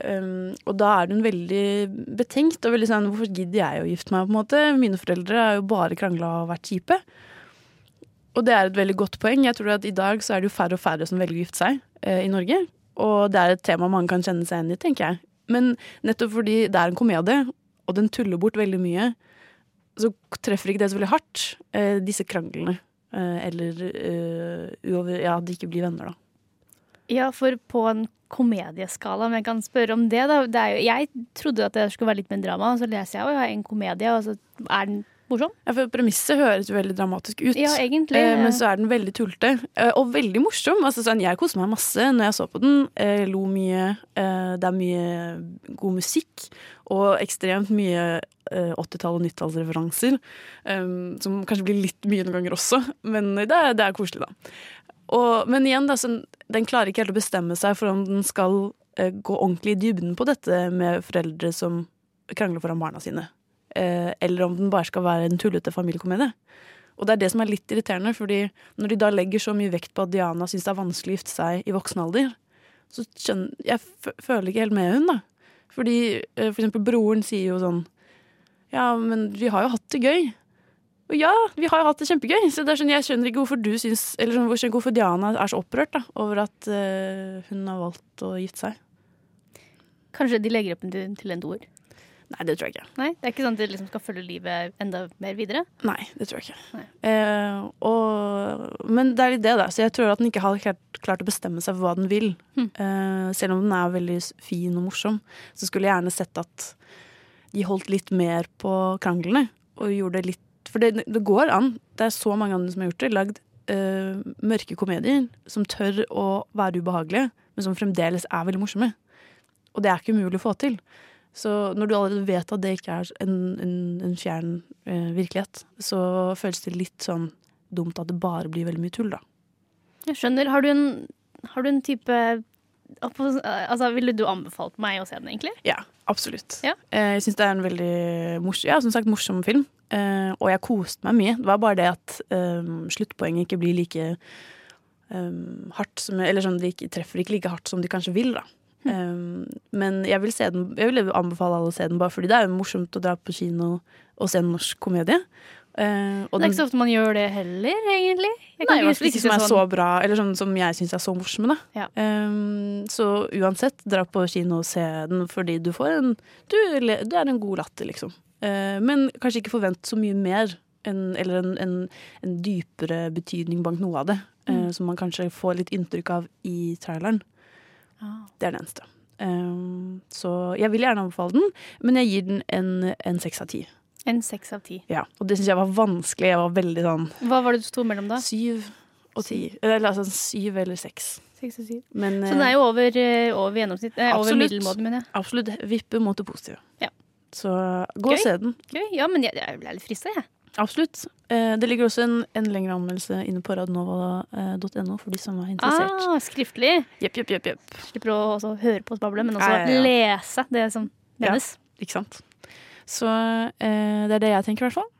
Um, og da er hun veldig betenkt og veldig sånn Hvorfor gidder jeg å gifte meg? på en måte? Mine foreldre har jo bare krangla og vært kjipe. Og det er et veldig godt poeng. Jeg tror at I dag så er det jo færre og færre som velger å gifte seg eh, i Norge. Og det er et tema mange kan kjenne seg igjen i, tenker jeg. Men nettopp fordi det er en komedie, og den tuller bort veldig mye, så treffer ikke det så veldig hardt, eh, disse kranglene. Eh, eller eh, ja, at de ikke blir venner, da. Ja, for på en komedieskala, om jeg kan spørre om det, da. Det jo, jeg trodde at det skulle være litt mer drama, og så leser jeg jo en komedie, og så er den morsom. Ja, for Premisset høres jo veldig dramatisk ut, Ja, egentlig, eh, ja. men så er den veldig tullete. Eh, og veldig morsom. Altså, sånn, jeg koste meg masse når jeg så på den. Eh, lo mye. Eh, det er mye god musikk. Og ekstremt mye eh, 80-tall- og 90-tallsreferanser. Eh, som kanskje blir litt mye noen ganger også, men det er, det er koselig, da. Og, men igjen, da, den klarer ikke helt å bestemme seg for om den skal eh, gå ordentlig i dybden på dette med foreldre som krangler foran barna sine. Eh, eller om den bare skal være en tullete familiekomedie. Og det er det som er litt irriterende, fordi når de da legger så mye vekt på at Diana syns det er vanskelig å gifte seg i voksen alder, så skjønner jeg føler ikke helt med hun, da. Fordi eh, for eksempel broren sier jo sånn Ja, men vi har jo hatt det gøy. Og ja, vi har jo hatt det kjempegøy. Så det er sånn, jeg skjønner ikke hvorfor du syns Eller sånn, skjønner hvorfor Diana er så opprørt da, over at uh, hun har valgt å gifte seg. Kanskje de legger opp til, til en doer? Nei, det tror jeg ikke. Nei, Det er ikke sånn at de liksom skal følge livet enda mer videre? Nei, det tror jeg ikke. Eh, og, men det er litt det, da. Så jeg tror at den ikke har klart, klart å bestemme seg for hva den vil. Eh, selv om den er veldig fin og morsom, så skulle jeg gjerne sett at de holdt litt mer på kranglene. Og gjorde litt For det, det går an. Det er så mange andre som har gjort det. Lagd eh, mørke komedier som tør å være ubehagelige, men som fremdeles er veldig morsomme. Og det er ikke umulig å få til. Så når du allerede vet at det ikke er en, en, en fjern eh, virkelighet, så føles det litt sånn dumt at det bare blir veldig mye tull, da. Jeg skjønner. Har du en, har du en type Altså, Ville du anbefalt meg å se den, egentlig? Ja, absolutt. Ja. jeg syns det er en veldig morsom, ja, som sagt, morsom film. Eh, og jeg koste meg mye. Det var bare det at um, sluttpoenget ikke blir like um, hardt som Eller sånn, de ikke, treffer ikke like hardt som de kanskje vil, da. Eh, men jeg vil, se den, jeg vil anbefale alle å se den bare fordi det er jo morsomt å dra på kino og se en norsk komedie. Uh, og det er ikke så ofte man gjør det heller, egentlig. Jeg Nei, i hvert fall ikke som er så bra, eller sånn som jeg syns er så morsomme, da. Um, så uansett, dra på kino og se den fordi du får en Du, du er en god latter, liksom. Uh, men kanskje ikke forvent så mye mer, en, eller en, en, en dypere betydning bak noe av det. uh, Mm. som man kanskje får litt inntrykk av i traileren. Ah. Det er det eneste. Um, så jeg vil gjerne anbefale den, men jeg gir den en, en seks av ti. En seks av ti. Ja, og det syns jeg var vanskelig. Jeg var veldig sånn Hva var det du sto mellom da? Syv og ti. Eller altså syv eller seks. Seks og syv. Men, Så den er jo over, eh, over gjennomsnitt. Eh, over middelmåten, mener jeg. Absolutt. Vippe mot det positive. Ja. Så gå og se den. Gøy. Ja, men jeg, jeg ble litt frista, jeg. Absolutt. Eh, det ligger også en, en lengre anmeldelse inne på radnova.no for de som er interessert. Ah, skriftlig. Jepp, jepp, jepp, jepp. Slipper å høre på oss bable, men også Ja, ja, lese det som menes. Ikke sant. Så eh, det er det jeg tenker, i hvert fall.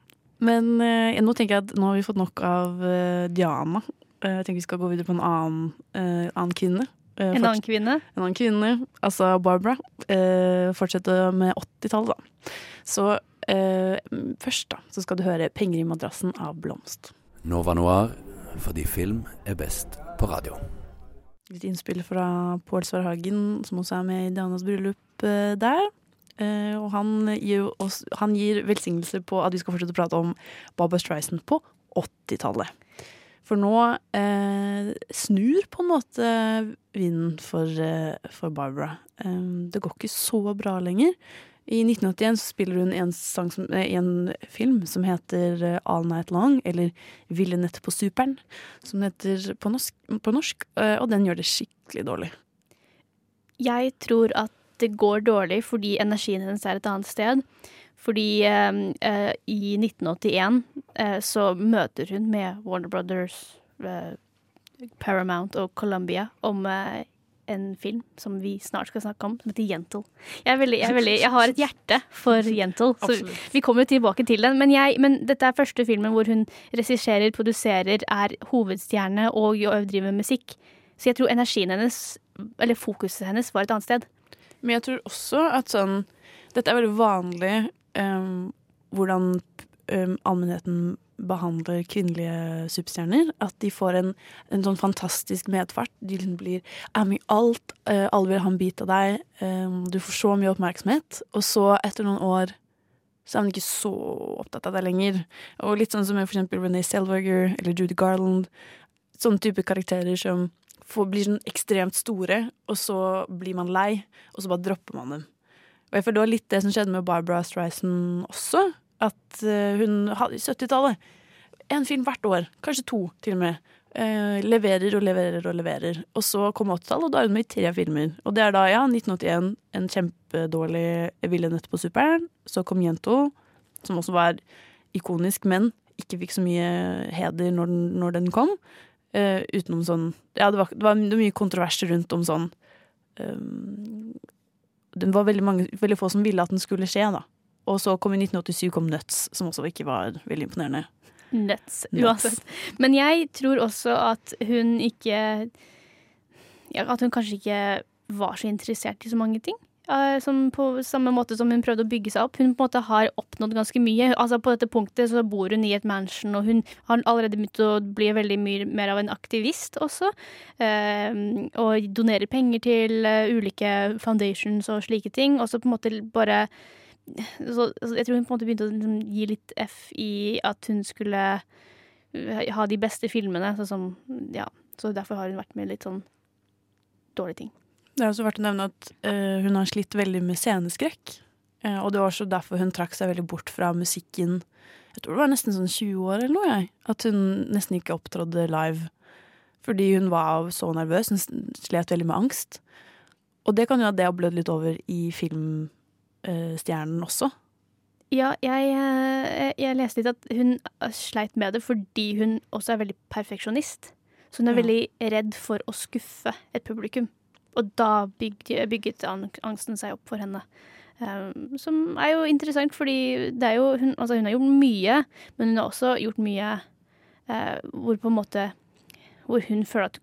Men eh, nå tenker jeg at nå har vi fått nok av eh, Diana. Eh, jeg tenker vi skal gå videre på en annen, annen kvinne. Eh, En annen kvinne. En annen kvinne, altså Barbara. Eh, fortsette med 80-tallet, da. Så eh, først da, så skal du høre 'Penger i madrassen' av Blomst. Nova Noir, fordi film er best på radio. Litt innspill fra Pål Svarhagen, som også er med i Dianas bryllup eh, der. Eh, og han gir, oss, han gir velsignelse på at vi skal fortsette å prate om Barbara Streisand på 80-tallet. For nå eh, snur på en måte vinden for, eh, for Barbara. Eh, det går ikke så bra lenger. I 1981 så spiller hun en, sang som, eh, en film som heter eh, All Night Long, eller Ville nett på superen, som heter på norsk, på norsk, eh, og den gjør det skikkelig dårlig. Jeg tror at det går dårlig fordi energien hennes er et annet sted. Fordi eh, eh, i 1981 eh, så møter hun med Warner Brothers, eh, Paramount og Columbia om eh, en film som vi snart skal snakke om, som heter Gentle. Jeg, er veldig, jeg, veldig, jeg har et hjerte for Gentle, så Absolutt. vi kommer tilbake til den. Men, jeg, men dette er første filmen hvor hun regisserer, produserer, er hovedstjerne og driver med musikk. Så jeg tror energien hennes, eller fokuset hennes, var et annet sted. Men jeg tror også at sånn Dette er veldig vanlig um, hvordan um, allmennheten behandler kvinnelige superstjerner. At de får en, en sånn fantastisk medfart. De liksom blir er med i alt. Uh, alle vil ha en bit av deg. um, du får så mye oppmerksomhet. Og så, etter noen år, så er man ikke så opptatt av deg lenger. Og litt sånn som for eksempel Renee Selvager eller Judy Garland. Sånne type karakterer som får, blir sånn ekstremt store, og så blir man lei, og så bare dropper man dem. Og jeg føler det var litt det som skjedde med Barbara Streisand også. At eh, hun i 70-tallet en film hvert år, kanskje to til og med. eh, leverer og leverer og leverer. Og så kom 80-tallet, og da er hun med i tre filmer. Og det er da, ja, 1981, en kjempedårlig Ville nøtt på superen. Så kom Jento, som også var ikonisk, men ikke fikk så mye heder når den, når den kom. Eh, utenom sånn Ja, det var, det var mye kontroverser rundt om sånn um, Det var veldig, mange, veldig få som ville at den skulle skje, da. Og så kom i 1987 kom Nuts, som også ikke var veldig imponerende. Nuts, uansett. Men jeg tror også at hun ikke ja, At hun kanskje ikke var så interessert i så mange ting. Eh, som på samme måte som hun prøvde å bygge seg opp. Hun på en måte har oppnådd ganske mye. Altså På dette punktet så bor hun i et mansion, og hun har allerede begynt å bli veldig mye mer av en aktivist også. Eh, og donerer penger til eh, ulike foundations og slike ting. Og så på en måte bare så, Jeg tror hun på en måte begynte å liksom, gi litt F i at hun skulle ha de beste filmene. Så, som, ja, så derfor har hun vært med litt sånn dårlige ting. Det er også verdt å nevne at uh, hun har slitt veldig med sceneskrekk. Uh, og det var også derfor hun trakk seg veldig bort fra musikken. Jeg tror det var nesten sånn 20 år eller noe, jeg. At hun nesten ikke opptrådde live. Fordi hun var så nervøs. Hun slet veldig med angst. Og det kan jo ha det blødd litt over i filmstjernen også. Ja, jeg, eh, jeg leste litt at hun sleit med det fordi hun også er veldig perfeksjonist. Så hun er Ja. veldig redd for å skuffe et publikum. Og da bygde, bygget angsten seg opp for henne. Um, som er jo interessant, fordi det er jo, hun, altså hun har gjort mye, men hun har også gjort mye uh, hvor på en måte hvor hun føler at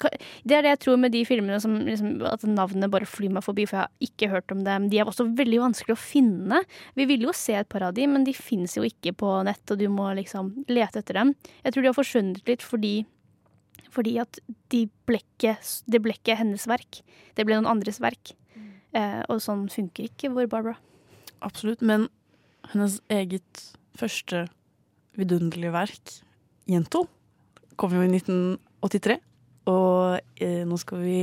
Det er det jeg tror med de filmene som liksom, at navnet bare flyr meg forbi, for jeg har ikke hørt om dem. De er også veldig vanskelig å finne. Vi ville jo se et par av de, men de fins jo ikke på nett, og du må liksom lete etter dem. Jeg tror de har forsvunnet litt fordi fordi at de ble ikke, det ble ikke hennes verk. Det ble noen andres verk. Eh, og sånn funker ikke vår Barbara. Absolutt. Men hennes eget første vidunderlige verk, 'Jento', kom jo i 1983. Og eh, nå skal vi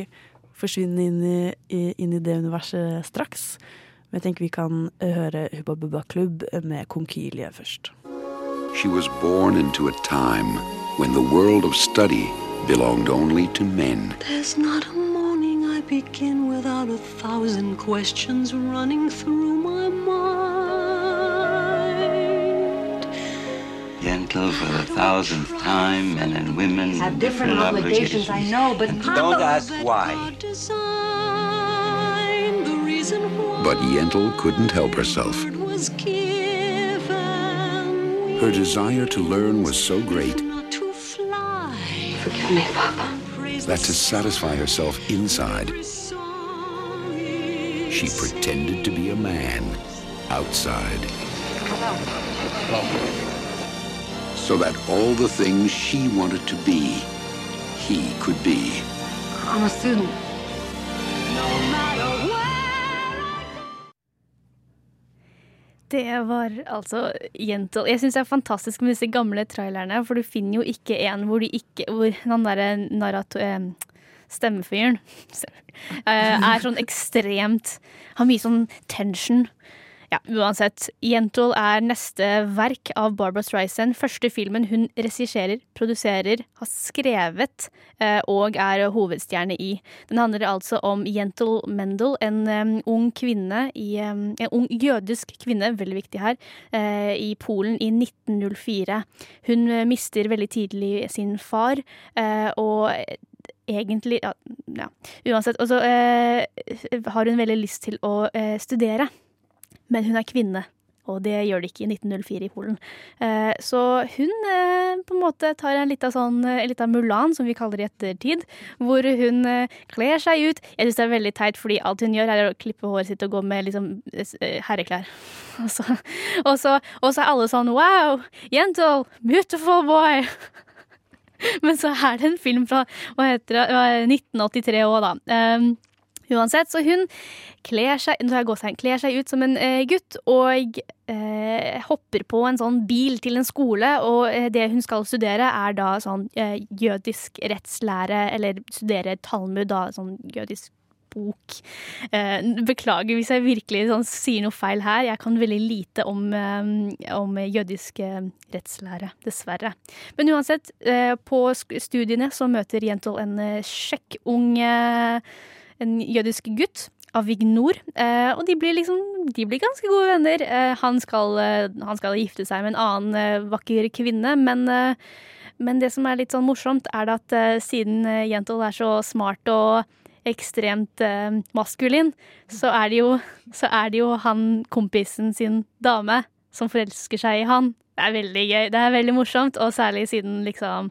forsvinne inn i, i, inn i det universet straks. Men jeg tenker vi kan eh, høre Hubba Bubba Klubb med Konkylie først. She was born into a time when the world of study belonged only to men. There's not a morning I begin without a thousand questions running through my mind. Gentle for the thousandth time, men and women Have different obligations, I know, but Don't ask why. The reason why But Yentl couldn't help herself. Her desire to learn was so great not to fly. Forgive me, Papa. that to satisfy herself inside, she pretended to be a man outside. So that all the things she wanted to be, he could be. I'm a student. Det var altså Gentle. Jeg syns det er fantastisk med disse gamle trailerne, for du finner jo ikke en hvor ikke Hvor den derre narrato... Eh, stemmefyren eh, er sånn ekstremt Har mye sånn tension. Ja, uansett. Jentol er neste verk av Barbara Streisand. Første filmen hun regisserer, produserer, har skrevet eh, og er hovedstjerne i. Den handler altså om Jentol Mendel, en ung kvinne i En ung jødisk kvinne, veldig viktig her, eh, i Polen i 1904. Hun eh, mister veldig tidlig sin far, og egentlig ja, ja. Uansett. Og så eh, har hun veldig lyst til å eh, studere. Men hun er kvinne, og det gjør det ikke i 1904 i Polen. Eh, så hun eh, på en måte tar en lita sånn, Mulan, som vi kaller det i ettertid, hvor hun eh, kler seg ut. Jeg syns det er veldig teit, fordi alt hun gjør, er å klippe håret sitt og gå med liksom herreklær. Og så, og, så, og så er alle sånn wow, gentle, beautiful boy. Men så er det en film fra hva heter det, 1983 òg, da. Uansett, så hun kler seg, seg, kler seg ut som en uh, gutt og eh, hopper på en sånn bil til en skole. Og uh, det hun skal studere, er da sånn jødisk rettslære, eller studere Talmud, da, sånn jødisk bok. Eh, beklager hvis jeg virkelig sånn, sier noe feil her. Jeg kan veldig lite om, eh, om jødisk eh, rettslære, dessverre. Men uansett, på studiene så møter Jentel en sjekk ung en jødisk gutt. Avignor. Eh, og de blir liksom De blir ganske gode venner. Eh, han, skal, eh, han, skal, gifte seg med en annen vakker kvinne, men men det som er litt sånn morsomt, er at at siden Jentol er så smart og ekstremt eh, maskulin, så er, det jo, så er det jo han kompisen sin dame som forelsker seg i han. Det er veldig gøy. Det er veldig morsomt, og særlig siden liksom.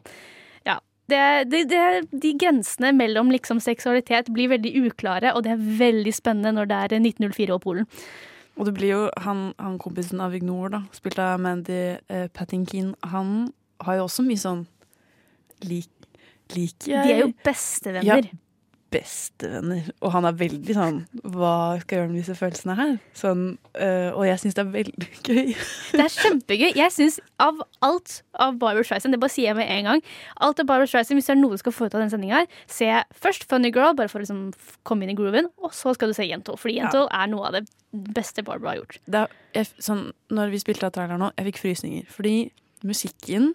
Det, det, det, de grensene mellom liksom seksualitet blir veldig uklare, og det er veldig spennende når det er 1904 og Polen. Og det blir jo han, han kompisen av Ignor, da, spilt av Mandy eh, Patinkin, han har jo også mye sånn lik, like De er jo bestevenner. Ja, bestevenner. Og han er veldig sånn Hva skal jeg gjøre med disse følelsene her? Sånn, øh, og jeg syns det er veldig gøy. Det er kjempegøy. Jeg syns av alt av Barbara Streisand, det bare sier jeg med en gang Alt av Barbara Streisand, Hvis det er noe du skal få ut av denne sendinga, se først Funny Girl, bare for å liksom komme inn i grooven, og så skal du se Jentol. Fordi Jentol ja. er noe av det beste Barbara har gjort. Er, jeg, sånn, når vi spilte av traileren nå, jeg fikk frysninger. Fordi musikken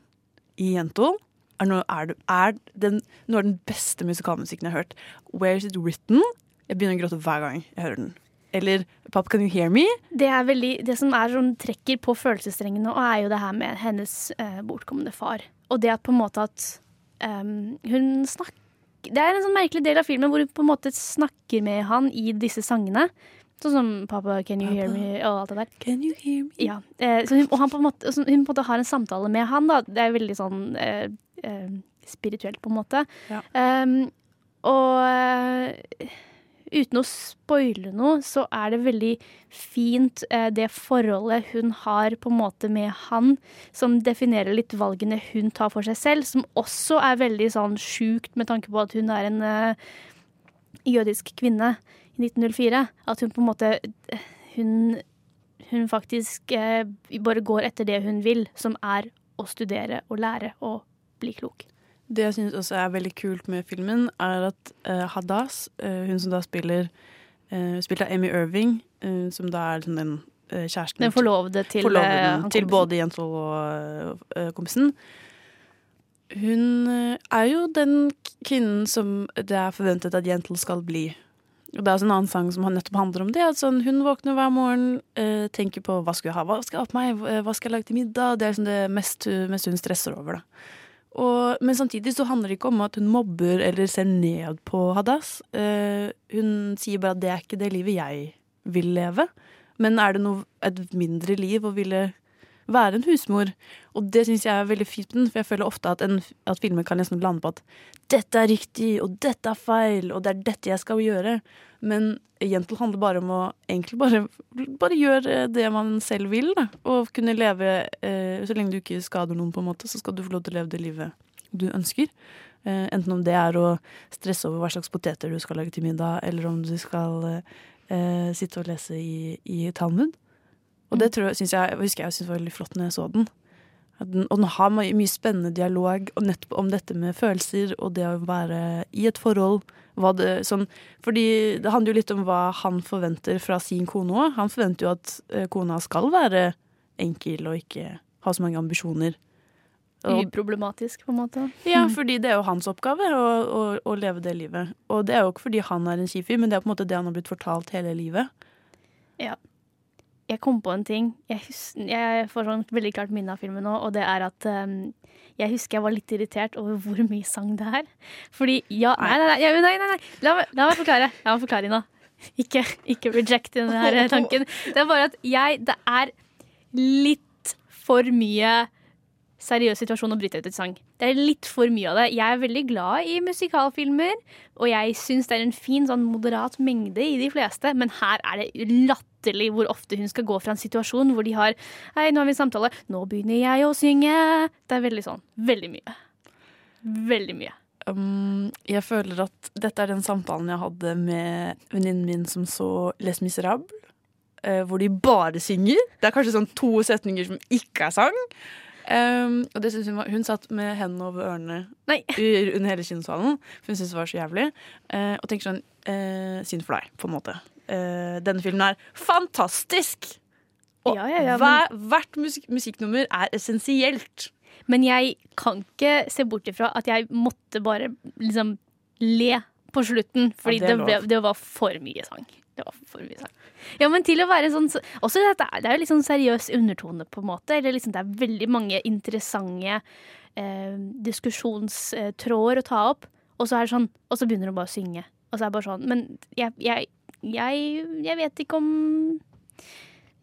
i Jentol er, er, er den, noe av den beste musikalmusikken jeg har hørt. Where is it written? Jeg begynner å gråte hver gang jeg hører den. Eller Pop, Can You Hear Me? Det, veldig, det som er sånn, trekker på følelsesstrengene, er jo det her med hennes eh, bortkomne far. Og det at på en måte at um, hun snakker Det er en sånn merkelig del av filmen hvor hun på en måte snakker med han i disse sangene. Sånn som 'Papa, can you Papa. hear me?' og alt det der. Can you hear me? Ja. Eh, hun, og han på en måte, hun på en måte har en samtale med han, da. Det er veldig sånn eh, eh, spirituelt, på en måte. Ja. Um, og uh, uten å spoile noe, så er det veldig fint uh, det forholdet hun har på en måte med han, som definerer litt valgene hun tar for seg selv, som også er veldig sånn sjukt med tanke på at hun er en uh, jødisk kvinne i 1904. At hun på en måte Hun, hun faktisk bare går etter det hun vil, som er å studere og lære og bli klok. Det jeg syns også er veldig kult med filmen, er at eh, Hadas, eh, hun som da spiller uh, Spilt av Amy Irving, som da er liksom den kjæresten Den forlovede til, forloveden til både Jentol og kompisen. Hun er jo den kvinnen som det er forventet at Jentel skal bli. Og Det er også en annen sang som nettopp handler om det. At sånn, hun våkner hver morgen, tenker på hva skal jeg ha, hva skal jeg ha på meg, hva skal jeg lage til middag. Det er liksom det mest, mest hun stresser over. da. Og, men samtidig så handler det ikke om at hun mobber eller ser ned på Hadas. Uh, hun sier bare at det er ikke det livet jeg vil leve. Men er det noe, et mindre liv å ville være en husmor? Og det syns jeg er veldig fint, for jeg føler ofte at, en, at filmer kan liksom lande på at dette er riktig, og dette er feil, og det er dette jeg skal gjøre. Men Jentel handler bare om å egentlig bare, bare gjøre det man selv vil. Da. Og kunne leve eh, Så lenge du ikke skader noen, på en måte, så skal du få lov til å leve det livet du ønsker. Eh, enten om det er å stresse over hva slags poteter du skal lage til middag, eller om du skal eh, sitte og lese i, i Talmud. Og det tror jeg, synes jeg, husker jeg syntes var veldig flott når jeg så den. Den og den har mye, mye spennende dialog og nettopp om dette med følelser og det å være i et forhold. Det, sånn, fordi det handler jo litt om hva han forventer fra sin kone òg. Han forventer jo at eh, kona skal være enkel og ikke ha så mange ambisjoner. Og- Uproblematisk, på en måte. ja, Mm. fordi det er jo hans oppgave å, å, å leve det livet. Og det er jo ikke fordi han er en kjip fyr, men det er på en måte det han har blitt fortalt hele livet. Ja. Jeg kom på en ting. Jeg, husker, jeg får sånn veldig klart minne av filmen nå, og det er at um, jeg husker jeg var litt irritert over hvor mye sang det er. Fordi ja Nei, nei, nei. nei, nei, nei. La, la meg forklare. La meg forklare Ina. Ikke, ikke reject denne tanken. Det er bare at jeg Det er litt for mye seriøs situasjon å bryte ut et sang. Det er litt for mye av det. Jeg er veldig glad i musikalfilmer, og jeg syns det er en fin sånn moderat mengde i de fleste, men her er det latterlig hvor ofte hun skal gå fra en situasjon hvor de har Hei, nå har vi en samtale. Nå begynner jeg å synge. Det er veldig sånn. Veldig mye. Veldig mye. Um, jeg føler at dette er den samtalen jeg hadde med venninnen min som så Les Miserables. Uh, hvor de bare synger. Det er kanskje sånn to setninger som ikke er sang. Um, og det synes hun, var, hun satt med hendene over ørene under hele kinosalen, for hun syntes det var så jævlig. Uh, og tenker sånn uh, Synd for deg, på en måte. Uh, denne filmen er fantastisk! Og Ja, ja, ja, hver, hvert musik musikknummer er essensielt. Men jeg kan ikke se bort ifra at jeg måtte bare liksom le på slutten, fordi det det, ble, det var for mye sang. Det var for mye sang. Ja, men til å være sånn Også det er jo litt sånn seriøs undertone, på en måte. Eller liksom, det er veldig mange interessante eh, diskusjonstråder å ta opp. Og så er det sånn Og så begynner hun bare å synge. Og så er det bare sånn Men jeg, jeg, jeg, jeg vet ikke om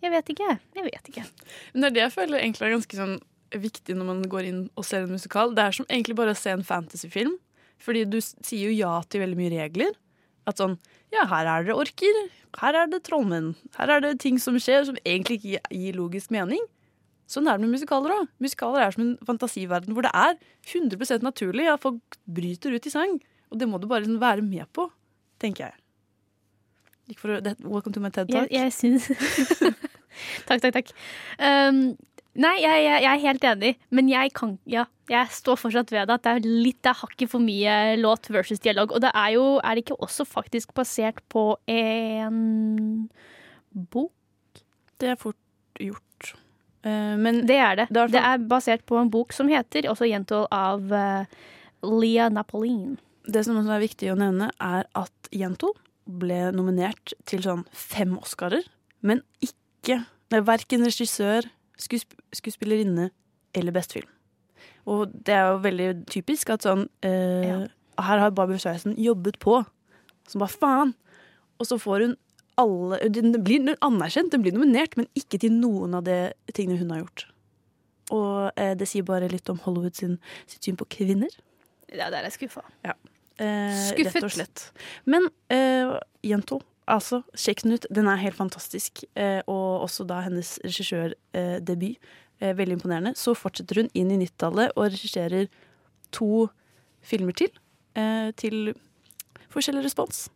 Jeg vet ikke. Jeg vet ikke. Men det er det jeg føler egentlig er ganske sånn viktig når man går inn og ser en musikal. Det er som egentlig bare å se en fantasyfilm. Fordi du sier jo ja til veldig mye regler. At sånn Ja, her er det orker. Her er det trollmenn. Her er det ting som skjer som egentlig ikke gir logisk mening. Sånn er det med musikaler òg. Musikaler er som en fantasiverden hvor det er 100% naturlig at folk bryter ut i sang. Og det må du bare liksom være med på, tenker jeg. Å, welcome to my TED Jeg, Talk. jeg syns Takk, takk, takk. Um, nei, jeg, jeg, jeg er helt enig, men jeg kan Ja, jeg står fortsatt ved det at det er litt Det er hakket for mye låt versus dialog. Og det er jo Er det ikke også faktisk basert på en bok? Det er fort gjort. Uh, men Det er det. Det er Det er basert på en bok som heter også Jentol av uh, Leah Napoleon. Det som også er viktig å nevne, er at 'Jentol' ble nominert til sånn fem Oscarer, men ikke Verken regissør, skuesp skuespillerinne eller best film. Og det er jo veldig typisk at sånn eh, Her har Barbie Streisand jobbet på. Som bare faen! Og så får hun alle Den blir anerkjent, den blir nominert, men ikke til noen av de tingene hun har gjort. Og eh, det sier bare litt om Hollywood sin, sitt syn på kvinner. Ja, der er jeg skuffa. Ja. Eh, Skuffet. Rett og slett. Men eh, Jento, altså, sjekk den ut. Den er helt fantastisk. Eh, og også da hennes regissørdebut. Eh, veldig imponerende. Så fortsetter hun inn i 90-tallet og regisserer to filmer til. Eh, til forskjellig respons.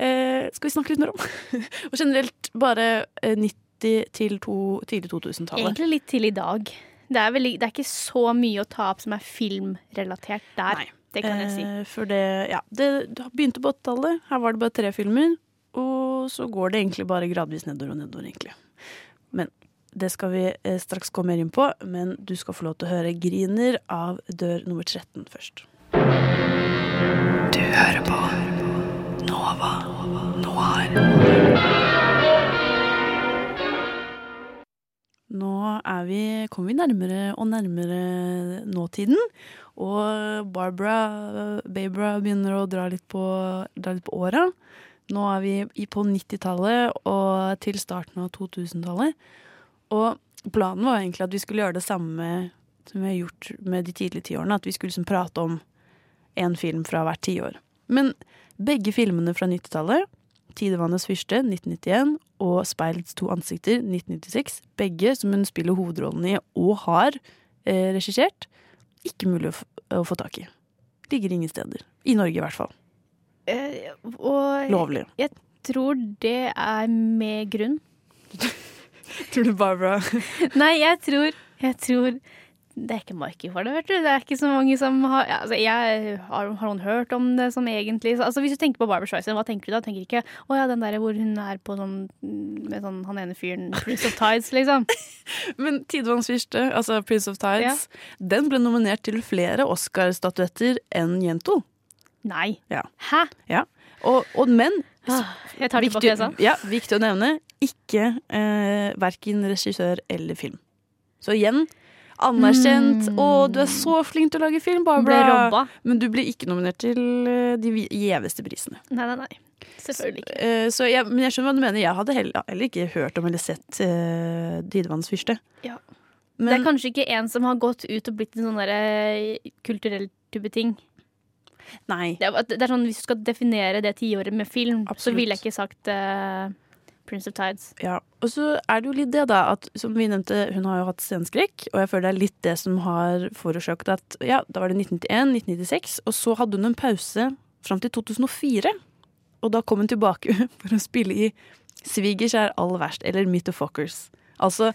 Eh, skal vi snakke litt mer om. og generelt bare eh, 90 til to, tidlig 2000-tallet. Egentlig litt til i dag. Det er, veldig, det er ikke så mye å ta opp som er filmrelatert der. Nei. Det kan jeg si. Eh, for det, ja, det det begynte på 80-tallet. Her var det bare tre filmer. Og så går det egentlig bare gradvis nedover og nedover, egentlig. Men det skal vi eh, straks gå mer inn på. Men du skal få lov til å høre 'Griner' av dør nummer 13 først. Du hører på Nova Noir. Nå er vi, kommer vi nærmere og nærmere nåtiden. Og Barbara Babra begynner å dra litt på, dra litt på åra. Nå er vi på 90-tallet og til starten av 2000-tallet. Og planen var egentlig at vi skulle gjøre det samme som vi har gjort med de tidlige tiårene. At vi skulle liksom prate om én film fra hvert tiår. Men begge filmene fra 90-tallet, 'Tidevannets fyrste' 1991 og 'Speilets to ansikter' 1996, begge som hun spiller hovedrollen i og har eh, regissert, ikke mulig å, å få tak i. Ligger ingen steder. I Norge, i hvert fall. Eh, og Lovlig. Jeg tror det er med grunn. Tror du Barbara Nei, jeg tror, jeg tror det er ikke marked for det, vet du. Det er ikke så mange som har ja, altså, Jeg har, har noen hørt om det som egentlig så, altså, Hvis du tenker på Barbara Streisand, hva tenker du da? Tenker ikke å ja, den der hvor hun er på sånn med sånn han ene fyren Prince of Tides, liksom. Men 'Tidevanns fyrste', altså 'Prince of Tides', den ble nominert til flere Oscar-statuetter enn Jento. Nei. Ja. Hæ? Ja. Og, og men Ah, Jeg tar tilbake viktig, det jeg sa. ja, viktig å nevne, ikke eh, verken regissør eller film. Så igjen, anerkjent. Å, du er så flink til å lage film, Barbara! Men du blir ikke nominert til eh, de gjeveste prisene. Nei, nei, nei. Selvfølgelig ikke. Eh, så jeg, men jeg skjønner hva du mener. Jeg hadde heller, heller ikke hørt om eller sett uh, 'Tidevanns fyrste'. Ja. Men- det er kanskje ikke en som har gått ut og blitt en sånn derre kulturell type ting. Nei. Det er, det er sånn, Hvis du skal definere det tiåret med film, så ville jeg ikke sagt uh, Prince of Tides. Ja, og så er det jo litt det da At som vi nevnte, hun har jo hatt sceneskrekk Og jeg føler det er litt det som har forårsaket at Ja, da var det 1991, 1996 Og så hadde hun en pause frem til 2004 Og da kom hun tilbake for å spille i Svigers er aller verst Eller Meet the Fuckers. Altså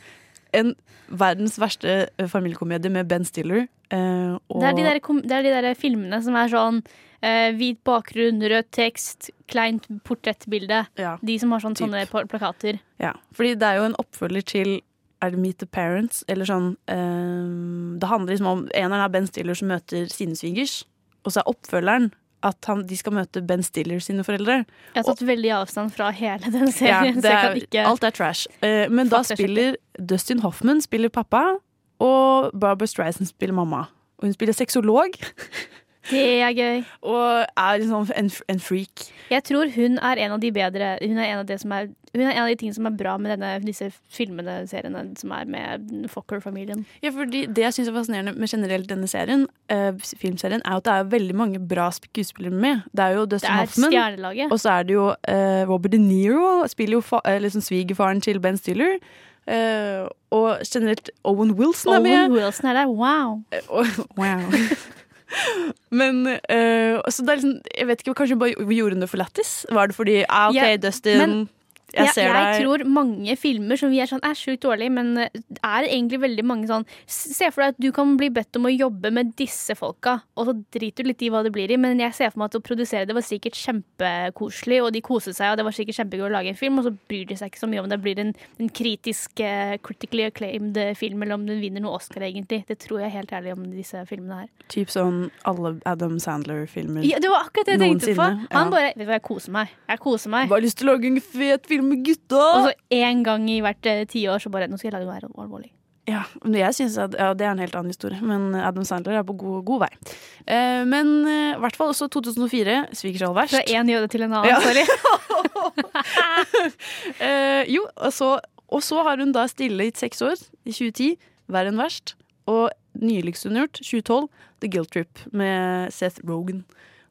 en verdens verste eh, familiekomedie med Ben Stiller og, Det er de der, det er de der filmene som er sånn uh, hvit bakgrunn, rød tekst, kleint portrettbilde. De som har sånn, sånne plakater. Ja, fordi det er jo en oppfølger til Er det Meet the Parents? Eller sånn uh, Det handler liksom om Eneren er Ben Stiller som møter sine svigers, og så er oppfølgeren at han, de skal møte Ben Stiller sine foreldre. Jeg har tatt veldig avstand fra hele den Ja, serien. jeg er, kan ikke alt er trash. Men da spiller Dustin Hoffman spiller pappa, og Barbara Streisand spiller mamma. Og hun spiller sexolog. Det er gøy. Og er liksom en, en freak. Jeg tror hun er en av de bedre Hun er en av, er, er en av de tingene som er bra med denne, disse filmene, seriene som er med Fokker-familien. Ja, fordi Det jeg syns er fascinerende med generelt denne serien, uh, filmserien, er at det er veldig mange bra skuespillere med. Det er jo Dustin Hoffman, og så er det jo uh, Robert De Niro, spiller jo fa eh, liksom svigerfaren til Ben Stiller. Eh, og generelt Owen Wilson er med. Owen Wilson er der, wow. Uh, wow. Men uh, så det er liksom Jeg vet ikke, kanskje hun bare gjorde noe det for lættis? Var det fordi ah, OK, yeah. Dustin, men jeg jeg, jeg tror mange filmer som vi er sånn er sjukt dårlige, men det er egentlig veldig mange sånn Se for deg at du kan bli bedt om å jobbe med disse folka, og så driter du litt i hva det blir i, men jeg ser for meg at å produsere det var sikkert kjempekoselig, og de koset seg, og det var sikkert kjempegøy å lage en film, og så bryr de seg ikke så mye om det blir en, en kritisk, eh, critically acclaimed film, eller om den vinner noe Oscar, egentlig. Det tror jeg helt ærlig om disse filmene her. Typ sånn alle Adam Sandler-filmer. Ja, det var akkurat det jeg tenkte på. Han ja. bare Vet du hva, jeg koser meg. Jeg koser meg. Bare lyst til å lage en fet film med gutta! Og så én gang i hvert eh, tiår så bare Nå skal jeg lage noe her alvorlig. Ja, men jeg synes at, ja, Det er en helt annen historie, men Adam Sandler er på god, god vei. Eh, men eh, i hvert fall også 2004, Svigers all verst. Fra én jøde til en annen, Ja. sorry. Eh, jo, og så, og så har hun da stille i seks år, i 2010, Verre enn verst. Og nyligst hun har gjort, 2012, The Guilt Trip med Seth Rogan.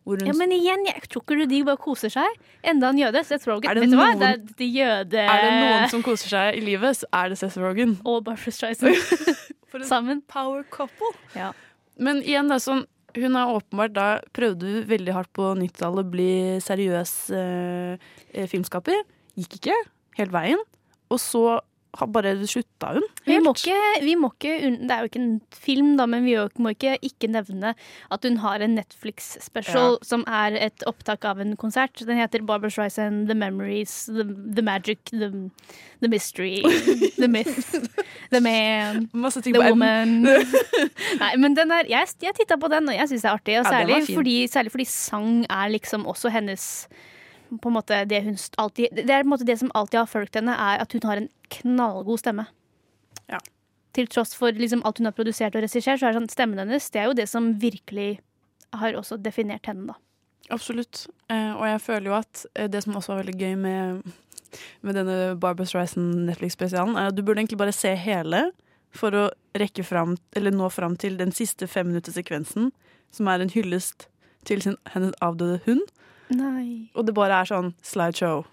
Ja, men igjen, jeg tror ikke du de bare koser seg. Enda en jøde. Seth Rogen. Er det noen- Det er de jøde... Er det noen som koser seg i livet, så er det Seth Rogan. Og Barbra Streisand. Sammen. Power couple. Ja. Men igjen, da, sånn, hun har åpenbart da prøvde hun veldig hardt på 90-tallet å bli seriøs eh, filmskaper. Gikk ikke helt veien. Og så har bare slutta hun. Vi må ikke, vi må ikke Det er jo ikke en film, da, men vi må ikke ikke nevne at hun har en Netflix-special Ja. som er et opptak av en konsert. Den heter Barbara Streisand, The Memories, The, the Magic, the, the Mystery, The Myth, The Man, The Woman. Nei, men den er, jeg, jeg titta på den, og jeg syns det er artig. Og Ja, særlig, fordi, særlig fordi sang er liksom også hennes på en måte det hun alltid Det er på en måte det som alltid har fulgt henne, er at hun har en knallgod stemme. Ja. Til tross for liksom alt hun har produsert og regissert, så er sånn, stemmen hennes det er jo det som virkelig har også definert henne, da. Absolutt. Eh, og jeg føler jo at eh, det som også var veldig gøy med, med denne Barbara Streisand Netflix-spesialen, er at du burde egentlig bare se hele for å rekke fram, eller nå fram til den siste femminuttersekvensen, som er en hyllest til sin, hennes avdøde hund. Nei. Og det bare er sånn slideshow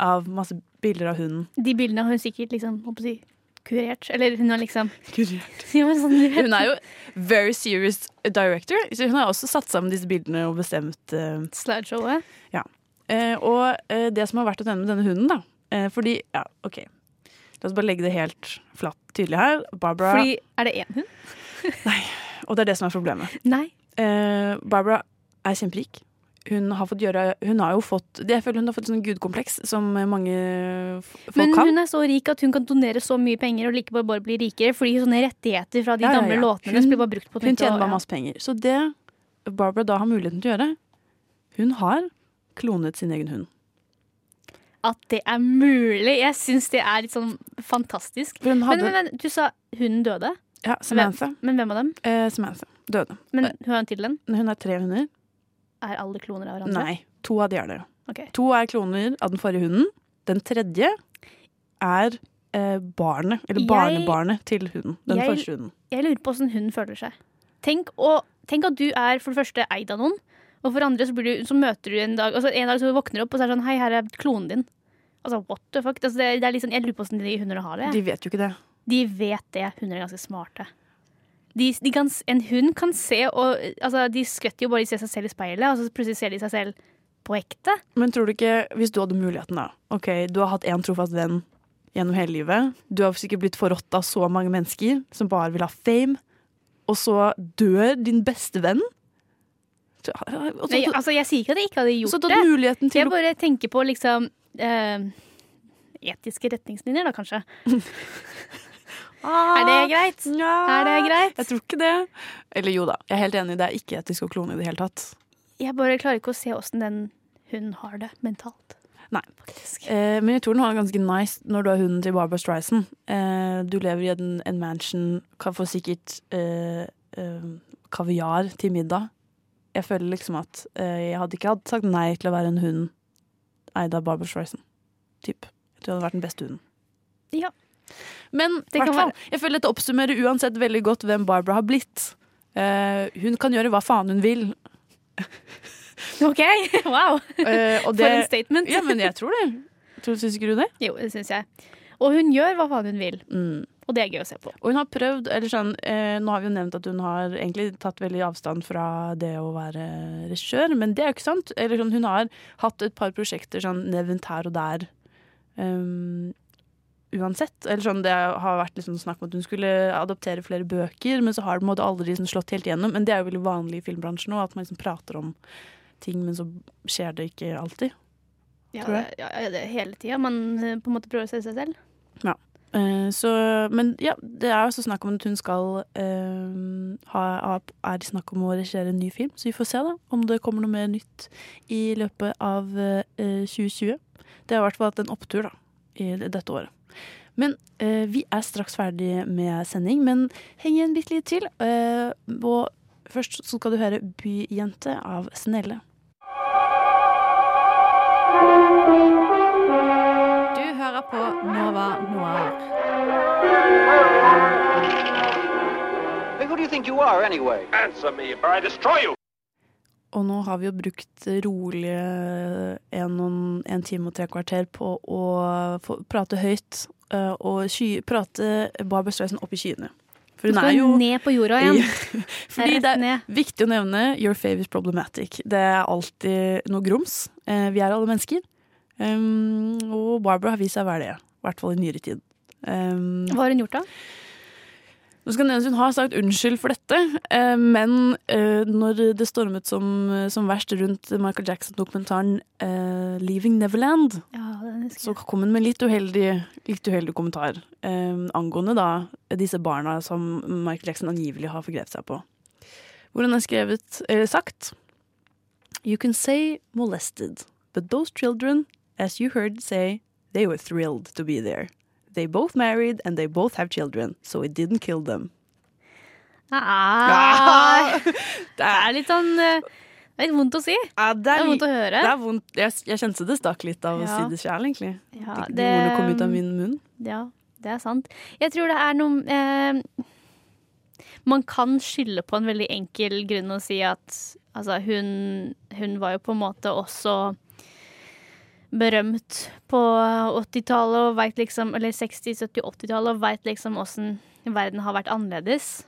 av masse bilder av hunden. De bildene har hun sikkert liksom, håper jeg, kurert. Eller hun har liksom Kurert. Sånn. Hun er jo very serious director, så hun har også satt sammen disse bildene og bestemt uh, Slideshowet. Ja. Uh, og uh, det som har vært å nevne med denne hunden, da uh, Fordi, ja, OK. La oss bare legge det helt flatt tydelig her. Barbara Fordi Er det én hund? Nei. Og det er det som er problemet. Nei. Barbara er kjemperik. Hun har fått gjøre Hun har jo fått Jeg føler hun har fått sånn gudkompleks som mange folk folk Men har. hun er så rik at hun kan donere så mye penger og likevel bare bli rikere. Fordi sånne rettigheter fra de Ja, ja, gamle ja. låtene hennes blir bare brukt på Hun nytt, tjener bare masse penger. Så det Barbara da har muligheten til å gjøre Hun har klonet sin egen hund. At det er mulig! Jeg syns det er litt sånn fantastisk. Hadde- men, men, men du sa hunden døde? Ja, Samantha. Hvem, men hvem av dem? Eh, Samantha døde. Men hun har en til den? Hun har tre hunder. Er alle kloner av hverandre? Nei, to av de er det. Okay. To er kloner av den forrige hunden. Den tredje er eh, barnet, eller Jeg- barnebarnet til hunden. Den Jeg- første hunden. Jeg lurer på åssen hunden føler seg. Tenk, og, tenk at du er for det første eid av noen, og for det andre så, blir du, så møter du en dag altså En dag så våkner du opp og så er det sånn Hei, her er klonen din. Altså, what the fuck? Altså, det, det er sånn, jeg lurer på åssen de hundene har det. De vet jo ikke det. De vet det. Hunder er ganske smarte. De, de kan, en hund kan se og altså, De skvetter jo bare de ser seg selv i speilet, og så plutselig ser de seg selv på ekte. Men tror du ikke, hvis du hadde muligheten da Ok, du har hatt én trofast venn gjennom hele livet. Du har sikkert blitt forrådt av så mange mennesker som bare vil ha fame. Og så dør din beste venn. Så- så- Nei, altså, jeg sier ikke at jeg ikke hadde gjort det. til jeg bare tenker på liksom øh, Etiske retningslinjer, da, kanskje. er det greit? Er det greit? Jeg tror ikke det. Eller jo da, jeg er helt enig, det er ikke etisk å klone i det hele tatt. Jeg bare klarer ikke å se åssen den hunden har det mentalt. Nei. Eh, men jeg tror den har det ganske nice når du har hunden til Barbara Streisand. Eh, du lever i en, en mansion, kan få sikkert eh, eh, kaviar til middag. Jeg føler liksom at eh, jeg hadde ikke hadde sagt nei til å være en hund eid av Barbara Streisand. Typ. Jeg tror jeg hadde vært den beste hunden. Ja. Men Det kan fall, jeg føler dette oppsummerer uansett veldig godt hvem Barbara har blitt. Uh, hun kan gjøre hva faen hun vil. OK! Wow! Uh, og For en statement. Ja, men jeg tror det. Tror, syns ikke du det? Jo, det syns jeg. Og hun gjør hva faen hun vil. Mm. Og det er gøy å se på. Og hun har prøvd, eller sånn, eh, Nå har vi jo nevnt at hun har egentlig tatt veldig avstand fra det å være regissør, men det er jo ikke sant. Eller sånn, hun har hatt et par prosjekter sånn nevnt her og der. Um, uansett. Eller sånn, det har vært liksom snakk om at hun skulle adoptere flere bøker, men så har det måte aldri liksom slått helt gjennom. Men det er jo veldig vanlig i filmbransjen nå, at man liksom prater om ting, men så skjer det ikke alltid. Ja, Tror jeg. ja, det er hele tida. Man eh, på en måte prøver å se seg selv. Ja. Eh, så, men ja, det er også snakk om at hun skal eh, ha, ha Er det snakk om å regissere en ny film, så vi får se da om det kommer noe mer nytt i løpet av eh, 2020. Det har i hvert fall hatt en opptur da, i dette året. Men eh, vi er straks ferdig med sending, men heng igjen bitte litt til. eh, og først så skal du høre 'Byjente' av Snelle. Du hører på Nova Noir. Who do you think you are, anyway? Answer me, or I destroy you! Og nå har vi jo brukt rolig en, en time og tre kvarter på å få, prate høyt og sky, prate Barbara Streisand opp i skyene. For hun skal jo ned på jorda igjen. Fordi det er viktig å nevne your favorite problematic. Det er alltid noe grums. Eh, vi er alle mennesker. Um, og Barbara har vist seg å være det. I hvert fall i nyere tid. Um, Hva har hun gjort, da? Nå skal nevnes Hun har sagt unnskyld for dette, eh, men eh, når det stormet som, som verst rundt Michael Jackson-dokumentaren eh, 'Leaving Neverland', så kom hun med litt uheldig, litt uheldig kommentar angående da disse barna som Michael Jackson angivelig har forgrepet seg på. Hvor hun har skrevet, eller sagt You can say molested, but those children, as you heard say, they were thrilled to be there. They both married and they both have children, so it didn't kill them. Ah, det er litt sånn eh, Det er litt vondt å si. det, er vondt å høre. Det er vondt. Jeg, jeg kjente det stakk litt av å si det sjøl, egentlig. Ja, det, de det- ordene kom ut av min munn. Ja, det er sant. Jeg tror det er noe eh, Man kan skylde på en veldig enkel grunn og si at altså, hun, hun var jo på en måte også berømt på 80-tallet liksom Eller 60-, 70-, 80-tallet og veit liksom åssen verden har vært annerledes.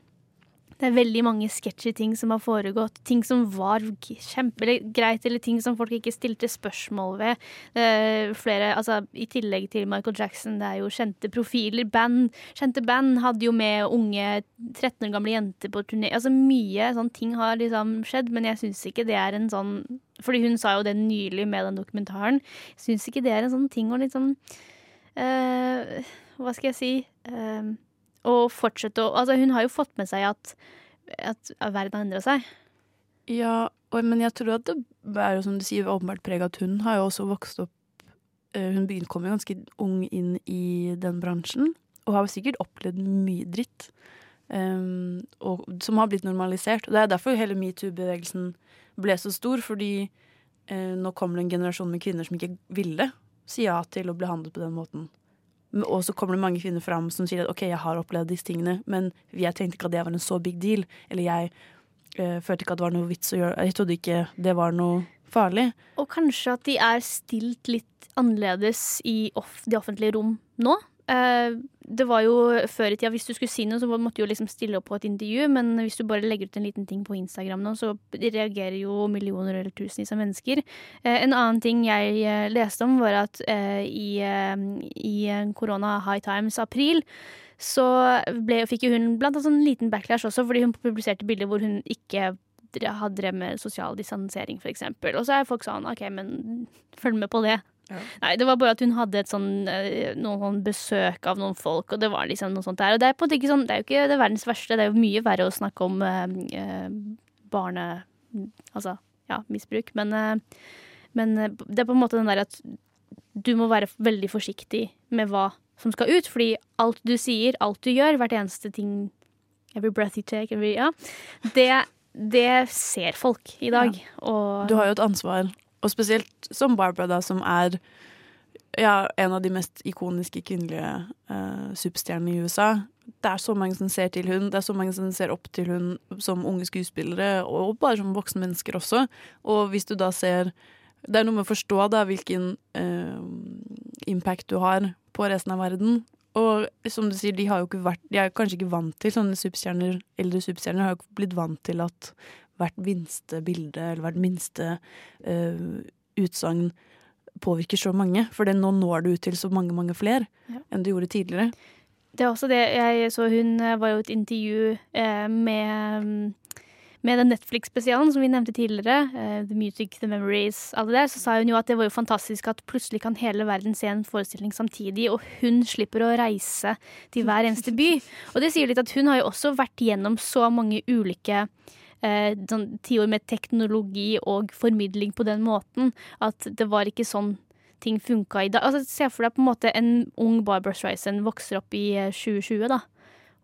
Det er veldig mange sketchy ting som har foregått. Ting som var kjempegreit, eller ting som folk ikke stilte spørsmål ved. Flere, altså I tillegg til Michael Jackson, det er jo kjente profiler. Band, kjente band hadde jo med unge 13 år gamle jenter på turné. Altså Mye sånne ting har liksom skjedd, men jeg syns ikke det er en sånn Fordi hun sa jo det nylig med den dokumentaren. Jeg syns ikke det er en sånn ting å liksom eh, Hva skal jeg si? Eh, å fortsette å Altså, hun har jo fått med seg at, at verden har endra seg. Ja, og, men jeg tror at det er jo som du sier, åpenbart preg at hun har jo også vokst opp eh, Hun begynte kom jo ganske ung inn i den bransjen, og har jo sikkert opplevd mye dritt. Um, og, som har blitt normalisert. Og det er derfor hele metoo-bevegelsen ble så stor, fordi uh, nå kommer det en generasjon med kvinner som ikke ville si ja til å bli handlet på den måten. Og så kommer det mange kvinner fram som sier at ok, jeg har opplevd disse tingene, men jeg tenkte ikke at det var en så big deal. Eller jeg eh, følte ikke at det var noe vits å gjøre Jeg trodde ikke det var noe farlig. Og kanskje at de er stilt litt annerledes i off de offentlige rom nå. Eh, det var jo før i tida, Hvis du skulle si noe, så måtte du jo liksom stille opp på et intervju. Men hvis du bare legger ut en liten ting på Instagram nå, så reagerer jo millioner eller tusenvis av mennesker. Eh, en annen ting jeg eh, leste om, var at i, i korona High Times april så ble, fikk jo hun blant annet en liten backlash også, fordi hun publiserte bilder hvor hun ikke hadde drevet med sosial distansering, eksempel. Og så er folk sånn OK, men følg med på det. Nei, det var bare at hun hadde et sånn, eh, noen sånn besøk av noen folk, og det var liksom noe sånt der. Og det er på måte sånn, det er jo ikke det verdens verste, det er jo mye verre å snakke om eh, eh, barne... Altså, ja, misbruk. Men, eh, men eh, det er på en måte den der at du må være veldig forsiktig med hva som skal ut, fordi alt du sier, alt du gjør, hvert eneste ting Every breath you take, every, ja, det, det ser folk i dag. Og Du har jo et ansvar, og spesielt som Barbara, da, som er ja, en av de mest ikoniske kvinnelige uh, superstjernene i USA. Det er så mange som ser til hun, det er så mange som ser opp til hun som unge skuespillere, og bare som voksne mennesker også. Og hvis du da ser Det er noe med å forstå da hvilken uh, impact du har på resten av verden. Og som du sier, de har jo ikke vært De er kanskje ikke vant til sånne superstjerner. Eldre superstjerner har jo ikke blitt vant til at hvert minste bilde eller hvert minste uh, utsagn påvirker så mange. For nå når du ut til så mange, mange flere Ja. enn du gjorde tidligere. Det er også det jeg så Hun eh, var jo et intervju eh, med, mm, med den Netflix-spesialen som vi nevnte tidligere. eh, The Music, The Memories, alle der. Så sa hun jo at det var jo fantastisk at plutselig kan hele verden se en forestilling samtidig, og hun slipper å reise til hver eneste by. Og det sier litt at hun har jo også vært gjennom så mange ulike eh, sånn tiår med teknologi og formidling på den måten, at det var ikke sånn ting funka i dag. Altså, se for deg på en måte en ung Barbara Streisand vokser opp i eh, 2020, da.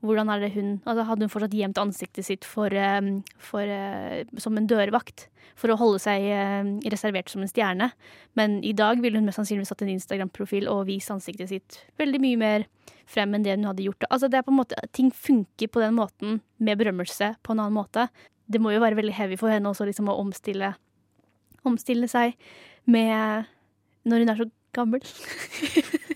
Hvordan er det hun altså, Hadde hun fortsatt gjemt ansiktet sitt for, eh, for, eh, som en dørvakt for å holde seg eh, reservert som en stjerne? Men i dag ville hun mest sannsynligvis hatt en Instagram-profil og vist ansiktet sitt veldig mye mer frem enn det hun hadde gjort. Altså, det er på en måte, ting funker på den måten med berømmelse på en annen måte. Det må jo være veldig heavy for henne også liksom, å omstille, omstille seg med når hun er så gammel.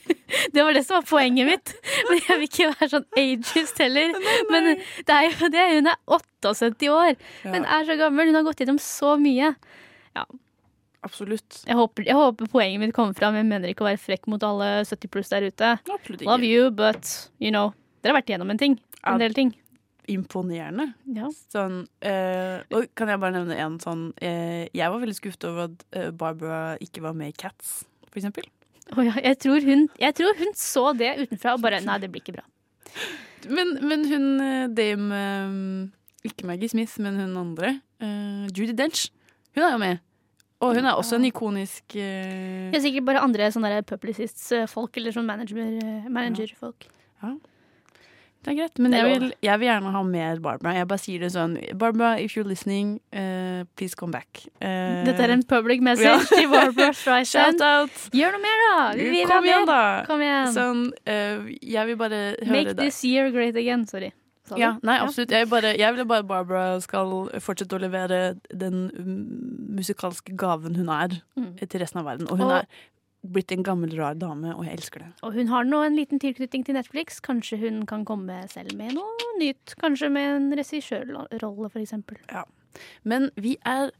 Det var det som var poenget mitt. Men jeg vil ikke være sånn ageist heller. Men det er jo det. Hun er 78 år. Hun er så gammel. Hun har gått gjennom så mye. Ja. Absolutt. Jeg håper, jeg håper poenget mitt kommer fram. Jeg mener ikke å være frekk mot alle 70 pluss der ute. Absolutt ikke. Love you, but you know. Dere har vært gjennom en ting. En del ting. Imponerende. Ja. Sånn, eh, og kan jeg bare nevne en sånn eh, Jeg var veldig skuffet over at eh, Barbara ikke var med i Cats, for eksempel. Oh, ja, jeg, tror hun, jeg tror hun så det utenfra og bare Nei, det blir ikke bra. Men, men hun eh, Dame eh, Ikke Maggie Smith, men hun andre. Uh, Judy Dench. Hun er jo med. Og hun er også en ikonisk uh... Er sikkert bare andre sånne publicists-folk eller sånn manager-folk. manager-folk. Ja. Det er greit, men jeg vil, jeg vil gjerne ha mer Barbara. Jeg bare sier det sånn Barbara, if you're listening, uh, please come back. Uh, Dette er en public message ja. til Barbara Streisand. Shout out! Gjør noe mer, da! Vi vil ha Kom igjen, da! Kom igjen. Sånn, uh, jeg vil bare høre Make det. this year great again. Sorry. Ja, nei, absolutt. Jeg, bare, jeg vil bare Barbara skal fortsette å levere den musikalske gaven hun er Mm. til resten av verden. Og hun Og- er blitt en gammel, rar dame, og jeg elsker det. Og hun har nå en liten tilknytning til Netflix. Kanskje hun kan komme selv med noe nytt. Kanskje med en regissørrolle, eksempel. Ja. Men vi er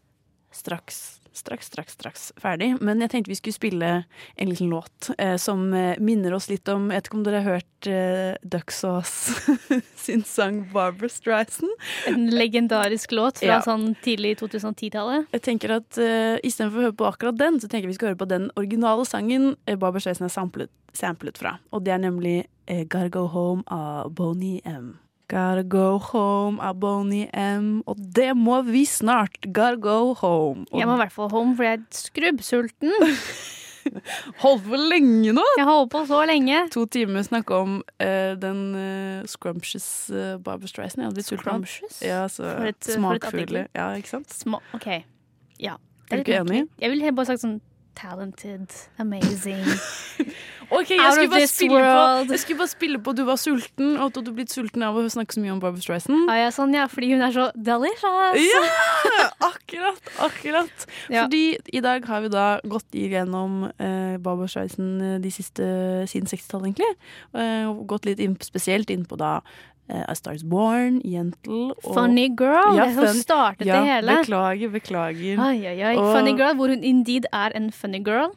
straks, straks, straks, straks ferdig. Men jeg tenkte vi skulle spille en liten låt eh, som eh, minner oss litt om Jeg vet ikke om dere har hørt eh, Duck sin sang 'Barbara Streisand'? En legendarisk låt fra Ja. sånn tidlig 2010-tallet. Jeg tenker at eh, Istedenfor å høre på akkurat den, så tenker jeg vi skal høre på den originale sangen eh, Barbara Streisand er samplet, samplet fra. Og det er nemlig eh, 'Gotta Go Home' av Boney M. Gotta go home Aboni M. Og det må vi snart. Gotta go home. Og Jeg må i hvert fall home, for jeg er skrubbsulten. Holdt på lenge nå! Jeg holdt på så lenge. To timer snakke om uh, den uh, scrumptious uh, Barbara Streisand. Jeg hadde blitt sulten. Ja, så for smakfulle. Ja, ikke sant? Sma OK. Ja. Er du ikke enig? Jeg ville bare sagt sånn talented, amazing. Ok, jeg skulle, bare spille world. på, jeg skulle bare spille på du var sulten, og at du hadde blitt sulten av å snakke så mye om Barbara Streisand. Ja, ja, sånn, ja, fordi hun er så delicious. Ja! Akkurat, akkurat. Ja. Fordi i dag har vi da gått igjennom eh, Barbara Streisand eh, de siste, siden 60-tallet, egentlig. Eh, og gått litt inn, spesielt inn på da eh, A Star Is Born, Jentel og Funny Girl, det som hun startet ja, det hele. Beklager, beklager. Ai, ai, ai. Og- Funny Girl, hvor hun indeed er en funny girl.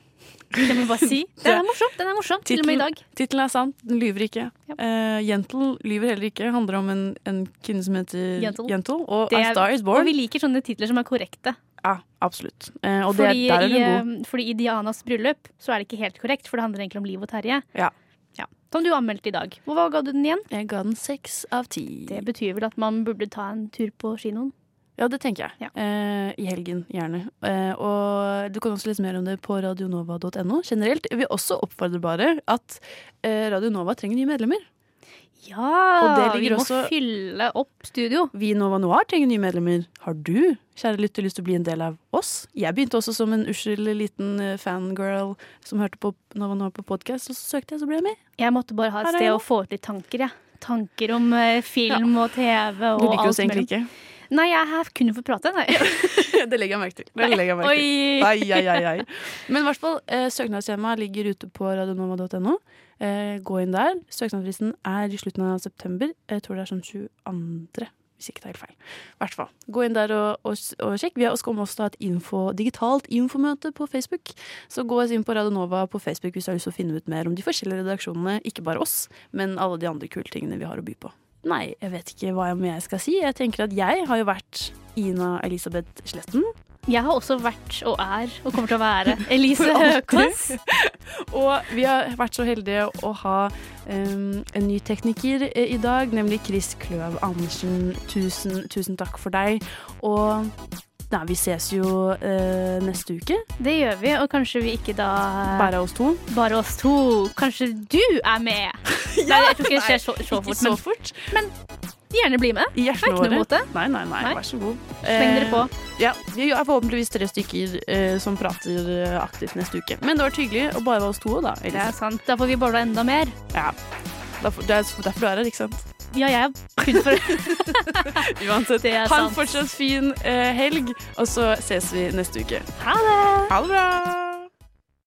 Det må bare si. Den er morsom, den er morsom, til og med i dag. Tittelen er sant, den lyver ikke. Uh, Jentel lyver heller ikke. Handler om en, en kvinne som heter Jentel. Jentel. og Det A er- Star Is Born. Og vi liker sånne titler som er korrekte. Ja, absolutt. Uh, og det, Fordi, der er i, eh, fordi i Dianas bryllup så er det ikke helt korrekt, for det handler egentlig om Liv og Terje. Ja. Ja. Som du anmeldte i dag. Hva ga du den igjen? Jeg ga den seks av ti. Det betyr vel at man burde ta en tur på kinoen? Ja, det tenker jeg. Eh, I helgen, gjerne. Eh, og du kan også lese mer om det på radionova.no. Generelt vil også oppfordre bare at eh, Radionova trenger nye medlemmer. Ja, Og vi må også- fylle opp studio. Vi i Nova Noir trenger nye medlemmer. Har du, kjære lytter, lyst til å bli en del av oss? Jeg begynte også som en ussel liten eh, fangirl som hørte på Nova Noir på podkast, og så søkte jeg, så ble jeg med. Jeg måtte bare ha et sted å få ut litt tanker, jeg. Tanker om film film og TV og Du liker oss egentlig ikke. Nei, jeg har her kun for prate. Nei. det legger jeg merke til. Det legger jeg merke til. Ai, ai, ai. Men i hvert fall, eh, søknadsskjemaet ligger ute på radionova.no. Eh, gå inn der. Søknadsfristen er i slutten av september. Jeg tror det er sånn 22. Hvis ikke det er helt feil. Hvert fall. Gå inn der og, og, og sjekk. Vi har også til å ha et info, digitalt infomøte på Facebook. Så gå oss inn på Radionova på Facebook hvis du har lyst til å finne ut mer om de forskjellige redaksjonene. Ikke bare oss, men alle de andre kule tingene vi har å by på. Nei, jeg vet ikke hva jeg skal si. Jeg tenker at jeg har jo vært Ina Elisabeth Sletten. Jeg har også vært og er og kommer til å være Elise. Høkås. Og vi har vært så heldige å ha um, en ny tekniker eh, i dag, nemlig Chris Kløv Andersen. Tusen, tusen takk for deg. Og nei, vi ses jo eh, neste uke. Det gjør vi, og kanskje vi ikke da Bare oss to. Bare oss to. Kanskje du er med? Nei, jeg tror ikke det skjer så, så fort. så men, fort. men gjerne bli med. I er hjertene det. Nei, nei, nei, vær så god. Sleng dere på. Eh, ja, vi er forhåpentligvis tre stykker eh, som prater eh, aktivt neste uke. Men det var hyggelig å bare være oss to, da. Det er sant. Da får vi bolla enda mer. Ja. Derfor, det er derfor du er her, ikke sant? Ja, jeg er kun for Uansett. Ha en sant. fortsatt fin eh, helg, og så ses vi neste uke. Ha det! Ha det bra!